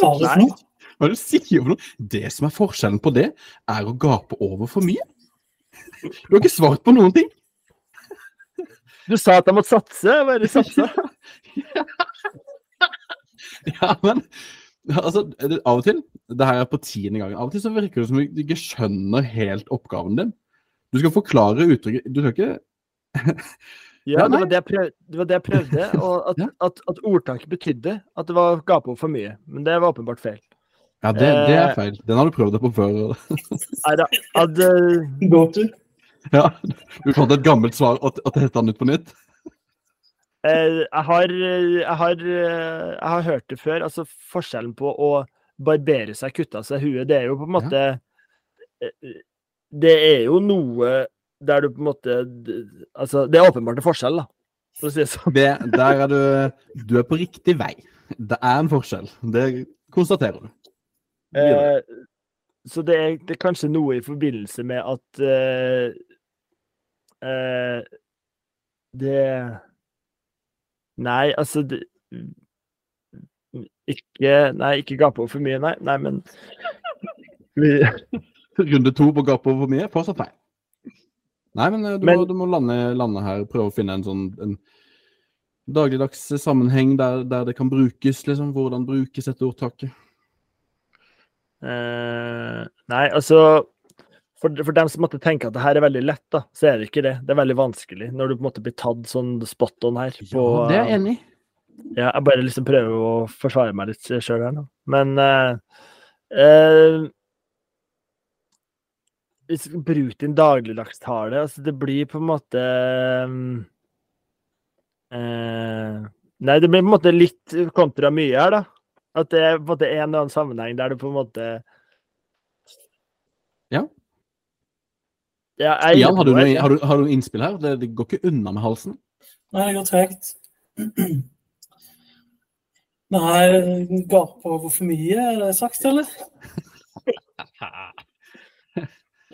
Hva er det du sier for noe? Det som er forskjellen på det, er å gape over for mye. Du har ikke svart på noen ting. Du sa at jeg måtte satse. Hva er det satse. Ja, men altså, av og til Det her er på tiende gangen. Av og til så virker det som du ikke skjønner helt oppgaven din. Du skal forklare uttrykket Du skal ikke Ja, det var det jeg prøvde. Det var det jeg prøvde og at, Ja. at, at ordtaket betydde at det var over for mye. Men det var åpenbart feil. Ja, det, det er Eh. feil. Den har du prøvd deg på før. Nei da. At, eh, Go. Ja, Du fant et gammelt svar og, det testet den ut på nytt? eh, jeg, har, eh, jeg, har, eh, jeg har hørt det før. Altså forskjellen på å barbere seg, kutte av seg huet, det er jo på en måte ja. Det er jo noe der du på en måte Altså, det er åpenbart en forskjell, da. For å si det sånn. Det, der er du Du er på riktig vei. Det er en forskjell. Det konstaterer du. Eh, så det er, det er kanskje noe i forbindelse med at eh, eh, Det Nei, altså det, Ikke Nei, ikke gape over for mye, nei. Nei, men vi, Runde to på gape over for mye, fortsatt feil. Nei, men eh, du, Men- må, du må lande, lande her, prøve å finne en sånn en dagligdags sammenheng der, der det kan brukes, liksom. Hvordan brukes dette ordtaket? eh, Nei, altså for, for dem som måtte tenke at det her er veldig lett, da, så er det ikke det. Det er veldig vanskelig når du på en måte blir tatt sånn spot on her. På, Ja, det er jeg enig i. Ja, jeg bare liksom prøver å forsvare meg litt sjøl her nå. Men eh, eh, Bruker din dagligdagstale altså Det blir på en måte eh, Nei, det blir på en måte litt kontra mye her, da. At det er på en måte en eller annen sammenheng der du på en måte Ja. Ja, jeg Jan, har du, noe, noe, har, du, har du innspill her? Det, det går ikke unna med halsen. Nei, det går tregt. Nei, gaper over for mye, er det sagt, eller?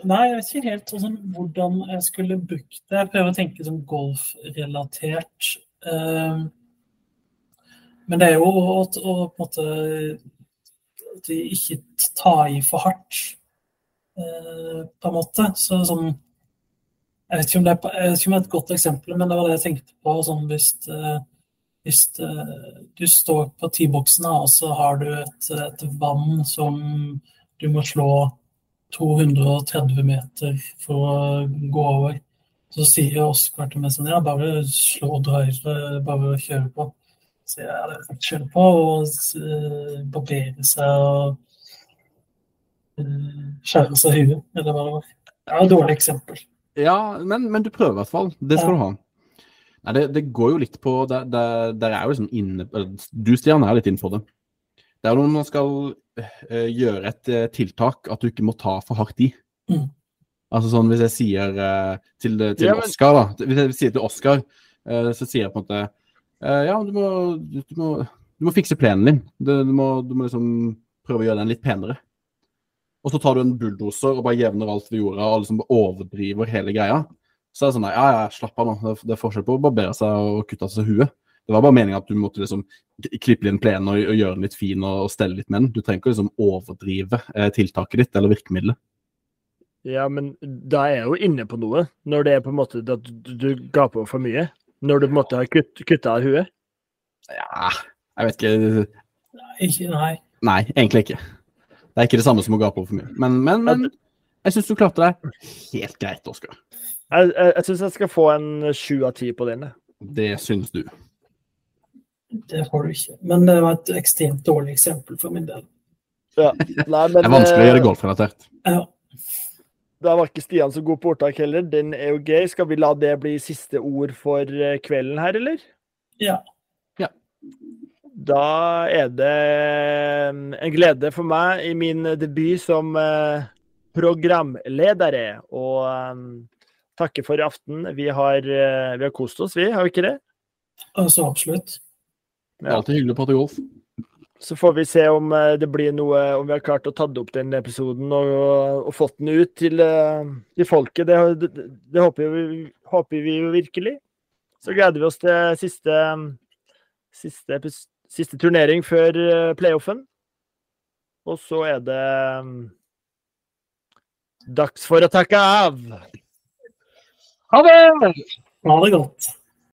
Nei, jeg vet ikke helt sånn, hvordan jeg skulle brukt det. Jeg prøver å tenke som golfrelatert. Eh, Men det er jo å, å på en måte at vi ikke ta i for hardt, eh, på en måte. Så sånn Jeg vet ikke om det er, ikke om det er et godt eksempel, men det var det jeg tenkte på. Sånn hvis eh, hvis eh, du står på T-boksen og så har du et, et vann som du må slå 230 meter for å gå over, så sier Oskar til meg sånn Ja, bare slå drive, bare kjøre på. Så jeg ja, kjøre på og eh, barbere seg og eh, skjære seg i huet, eller hva det var. Det er et dårlig eksempel. Ja, men, men du prøver i hvert fall. Det skal Ja. du ha. Nei, det, det går jo litt på Der, der, der er jo liksom inne Du, Stian, er litt inne på det. Det er jo når man skal gjøre et eh, tiltak at du ikke må ta for hardt i. Mm. Altså sånn hvis jeg sier eh, til, til Ja, men- Oscar, da Hvis jeg sier til Oscar, eh, så sier jeg på en måte eh, Ja, du må, du, du må, du må fikse plenen din. Du, du, må, du må liksom prøve å gjøre den litt penere. Og så tar du en bulldoser og bare jevner alt ved jorda og liksom overdriver hele greia. Så er det sånn ja, ja, slapp av nå. Det Det er forskjell på å barbere seg og kutte av seg huet. Det var bare meningen at du måtte liksom klippe inn plenen og, og gjøre den litt fin og, og stelle litt med den. Du trenger ikke liksom overdrive eh, tiltaket ditt eller virkemidlet. Ja, men da er jeg jo inne på noe, når det er på en måte at du, du gaper for mye. Når du på en måte har kutt, kutta av huet. Ja, jeg vet ikke. Ikke, nei. Nei, egentlig ikke. Det er ikke det samme som å gape over for mye. Men, men, men jeg syns du klarte deg helt greit, Oskar. Jeg, jeg, jeg syns jeg skal få en sju av ti på den. Det syns du. Det får du ikke. Men det var et ekstremt dårlig eksempel for min del. Ja. Nei, men, Det er vanskelig å gjøre eh, golfrelatert. Ja. Da var ikke Stian så god på ordtak heller. Den er jo gøy. Skal vi la det bli siste ord for eh, kvelden her, eller? ja. Da er det eh, en glede for meg i min debut som programleder å takke for i aften. Vi har, vi har kost oss, vi, har vi ikke det? Altså absolutt. Det er alltid hyggelig å prate golf. Så får vi se om eh, det blir noe, om vi har klart å tatt opp den episoden og, og fått den ut til, eh, til folket. Det, det, det håper, vi, håper vi jo virkelig. Så gleder vi oss til siste, siste, siste turnering før eh, playoffen. Og så er det dags for å takke av. Ha det! Ha det godt.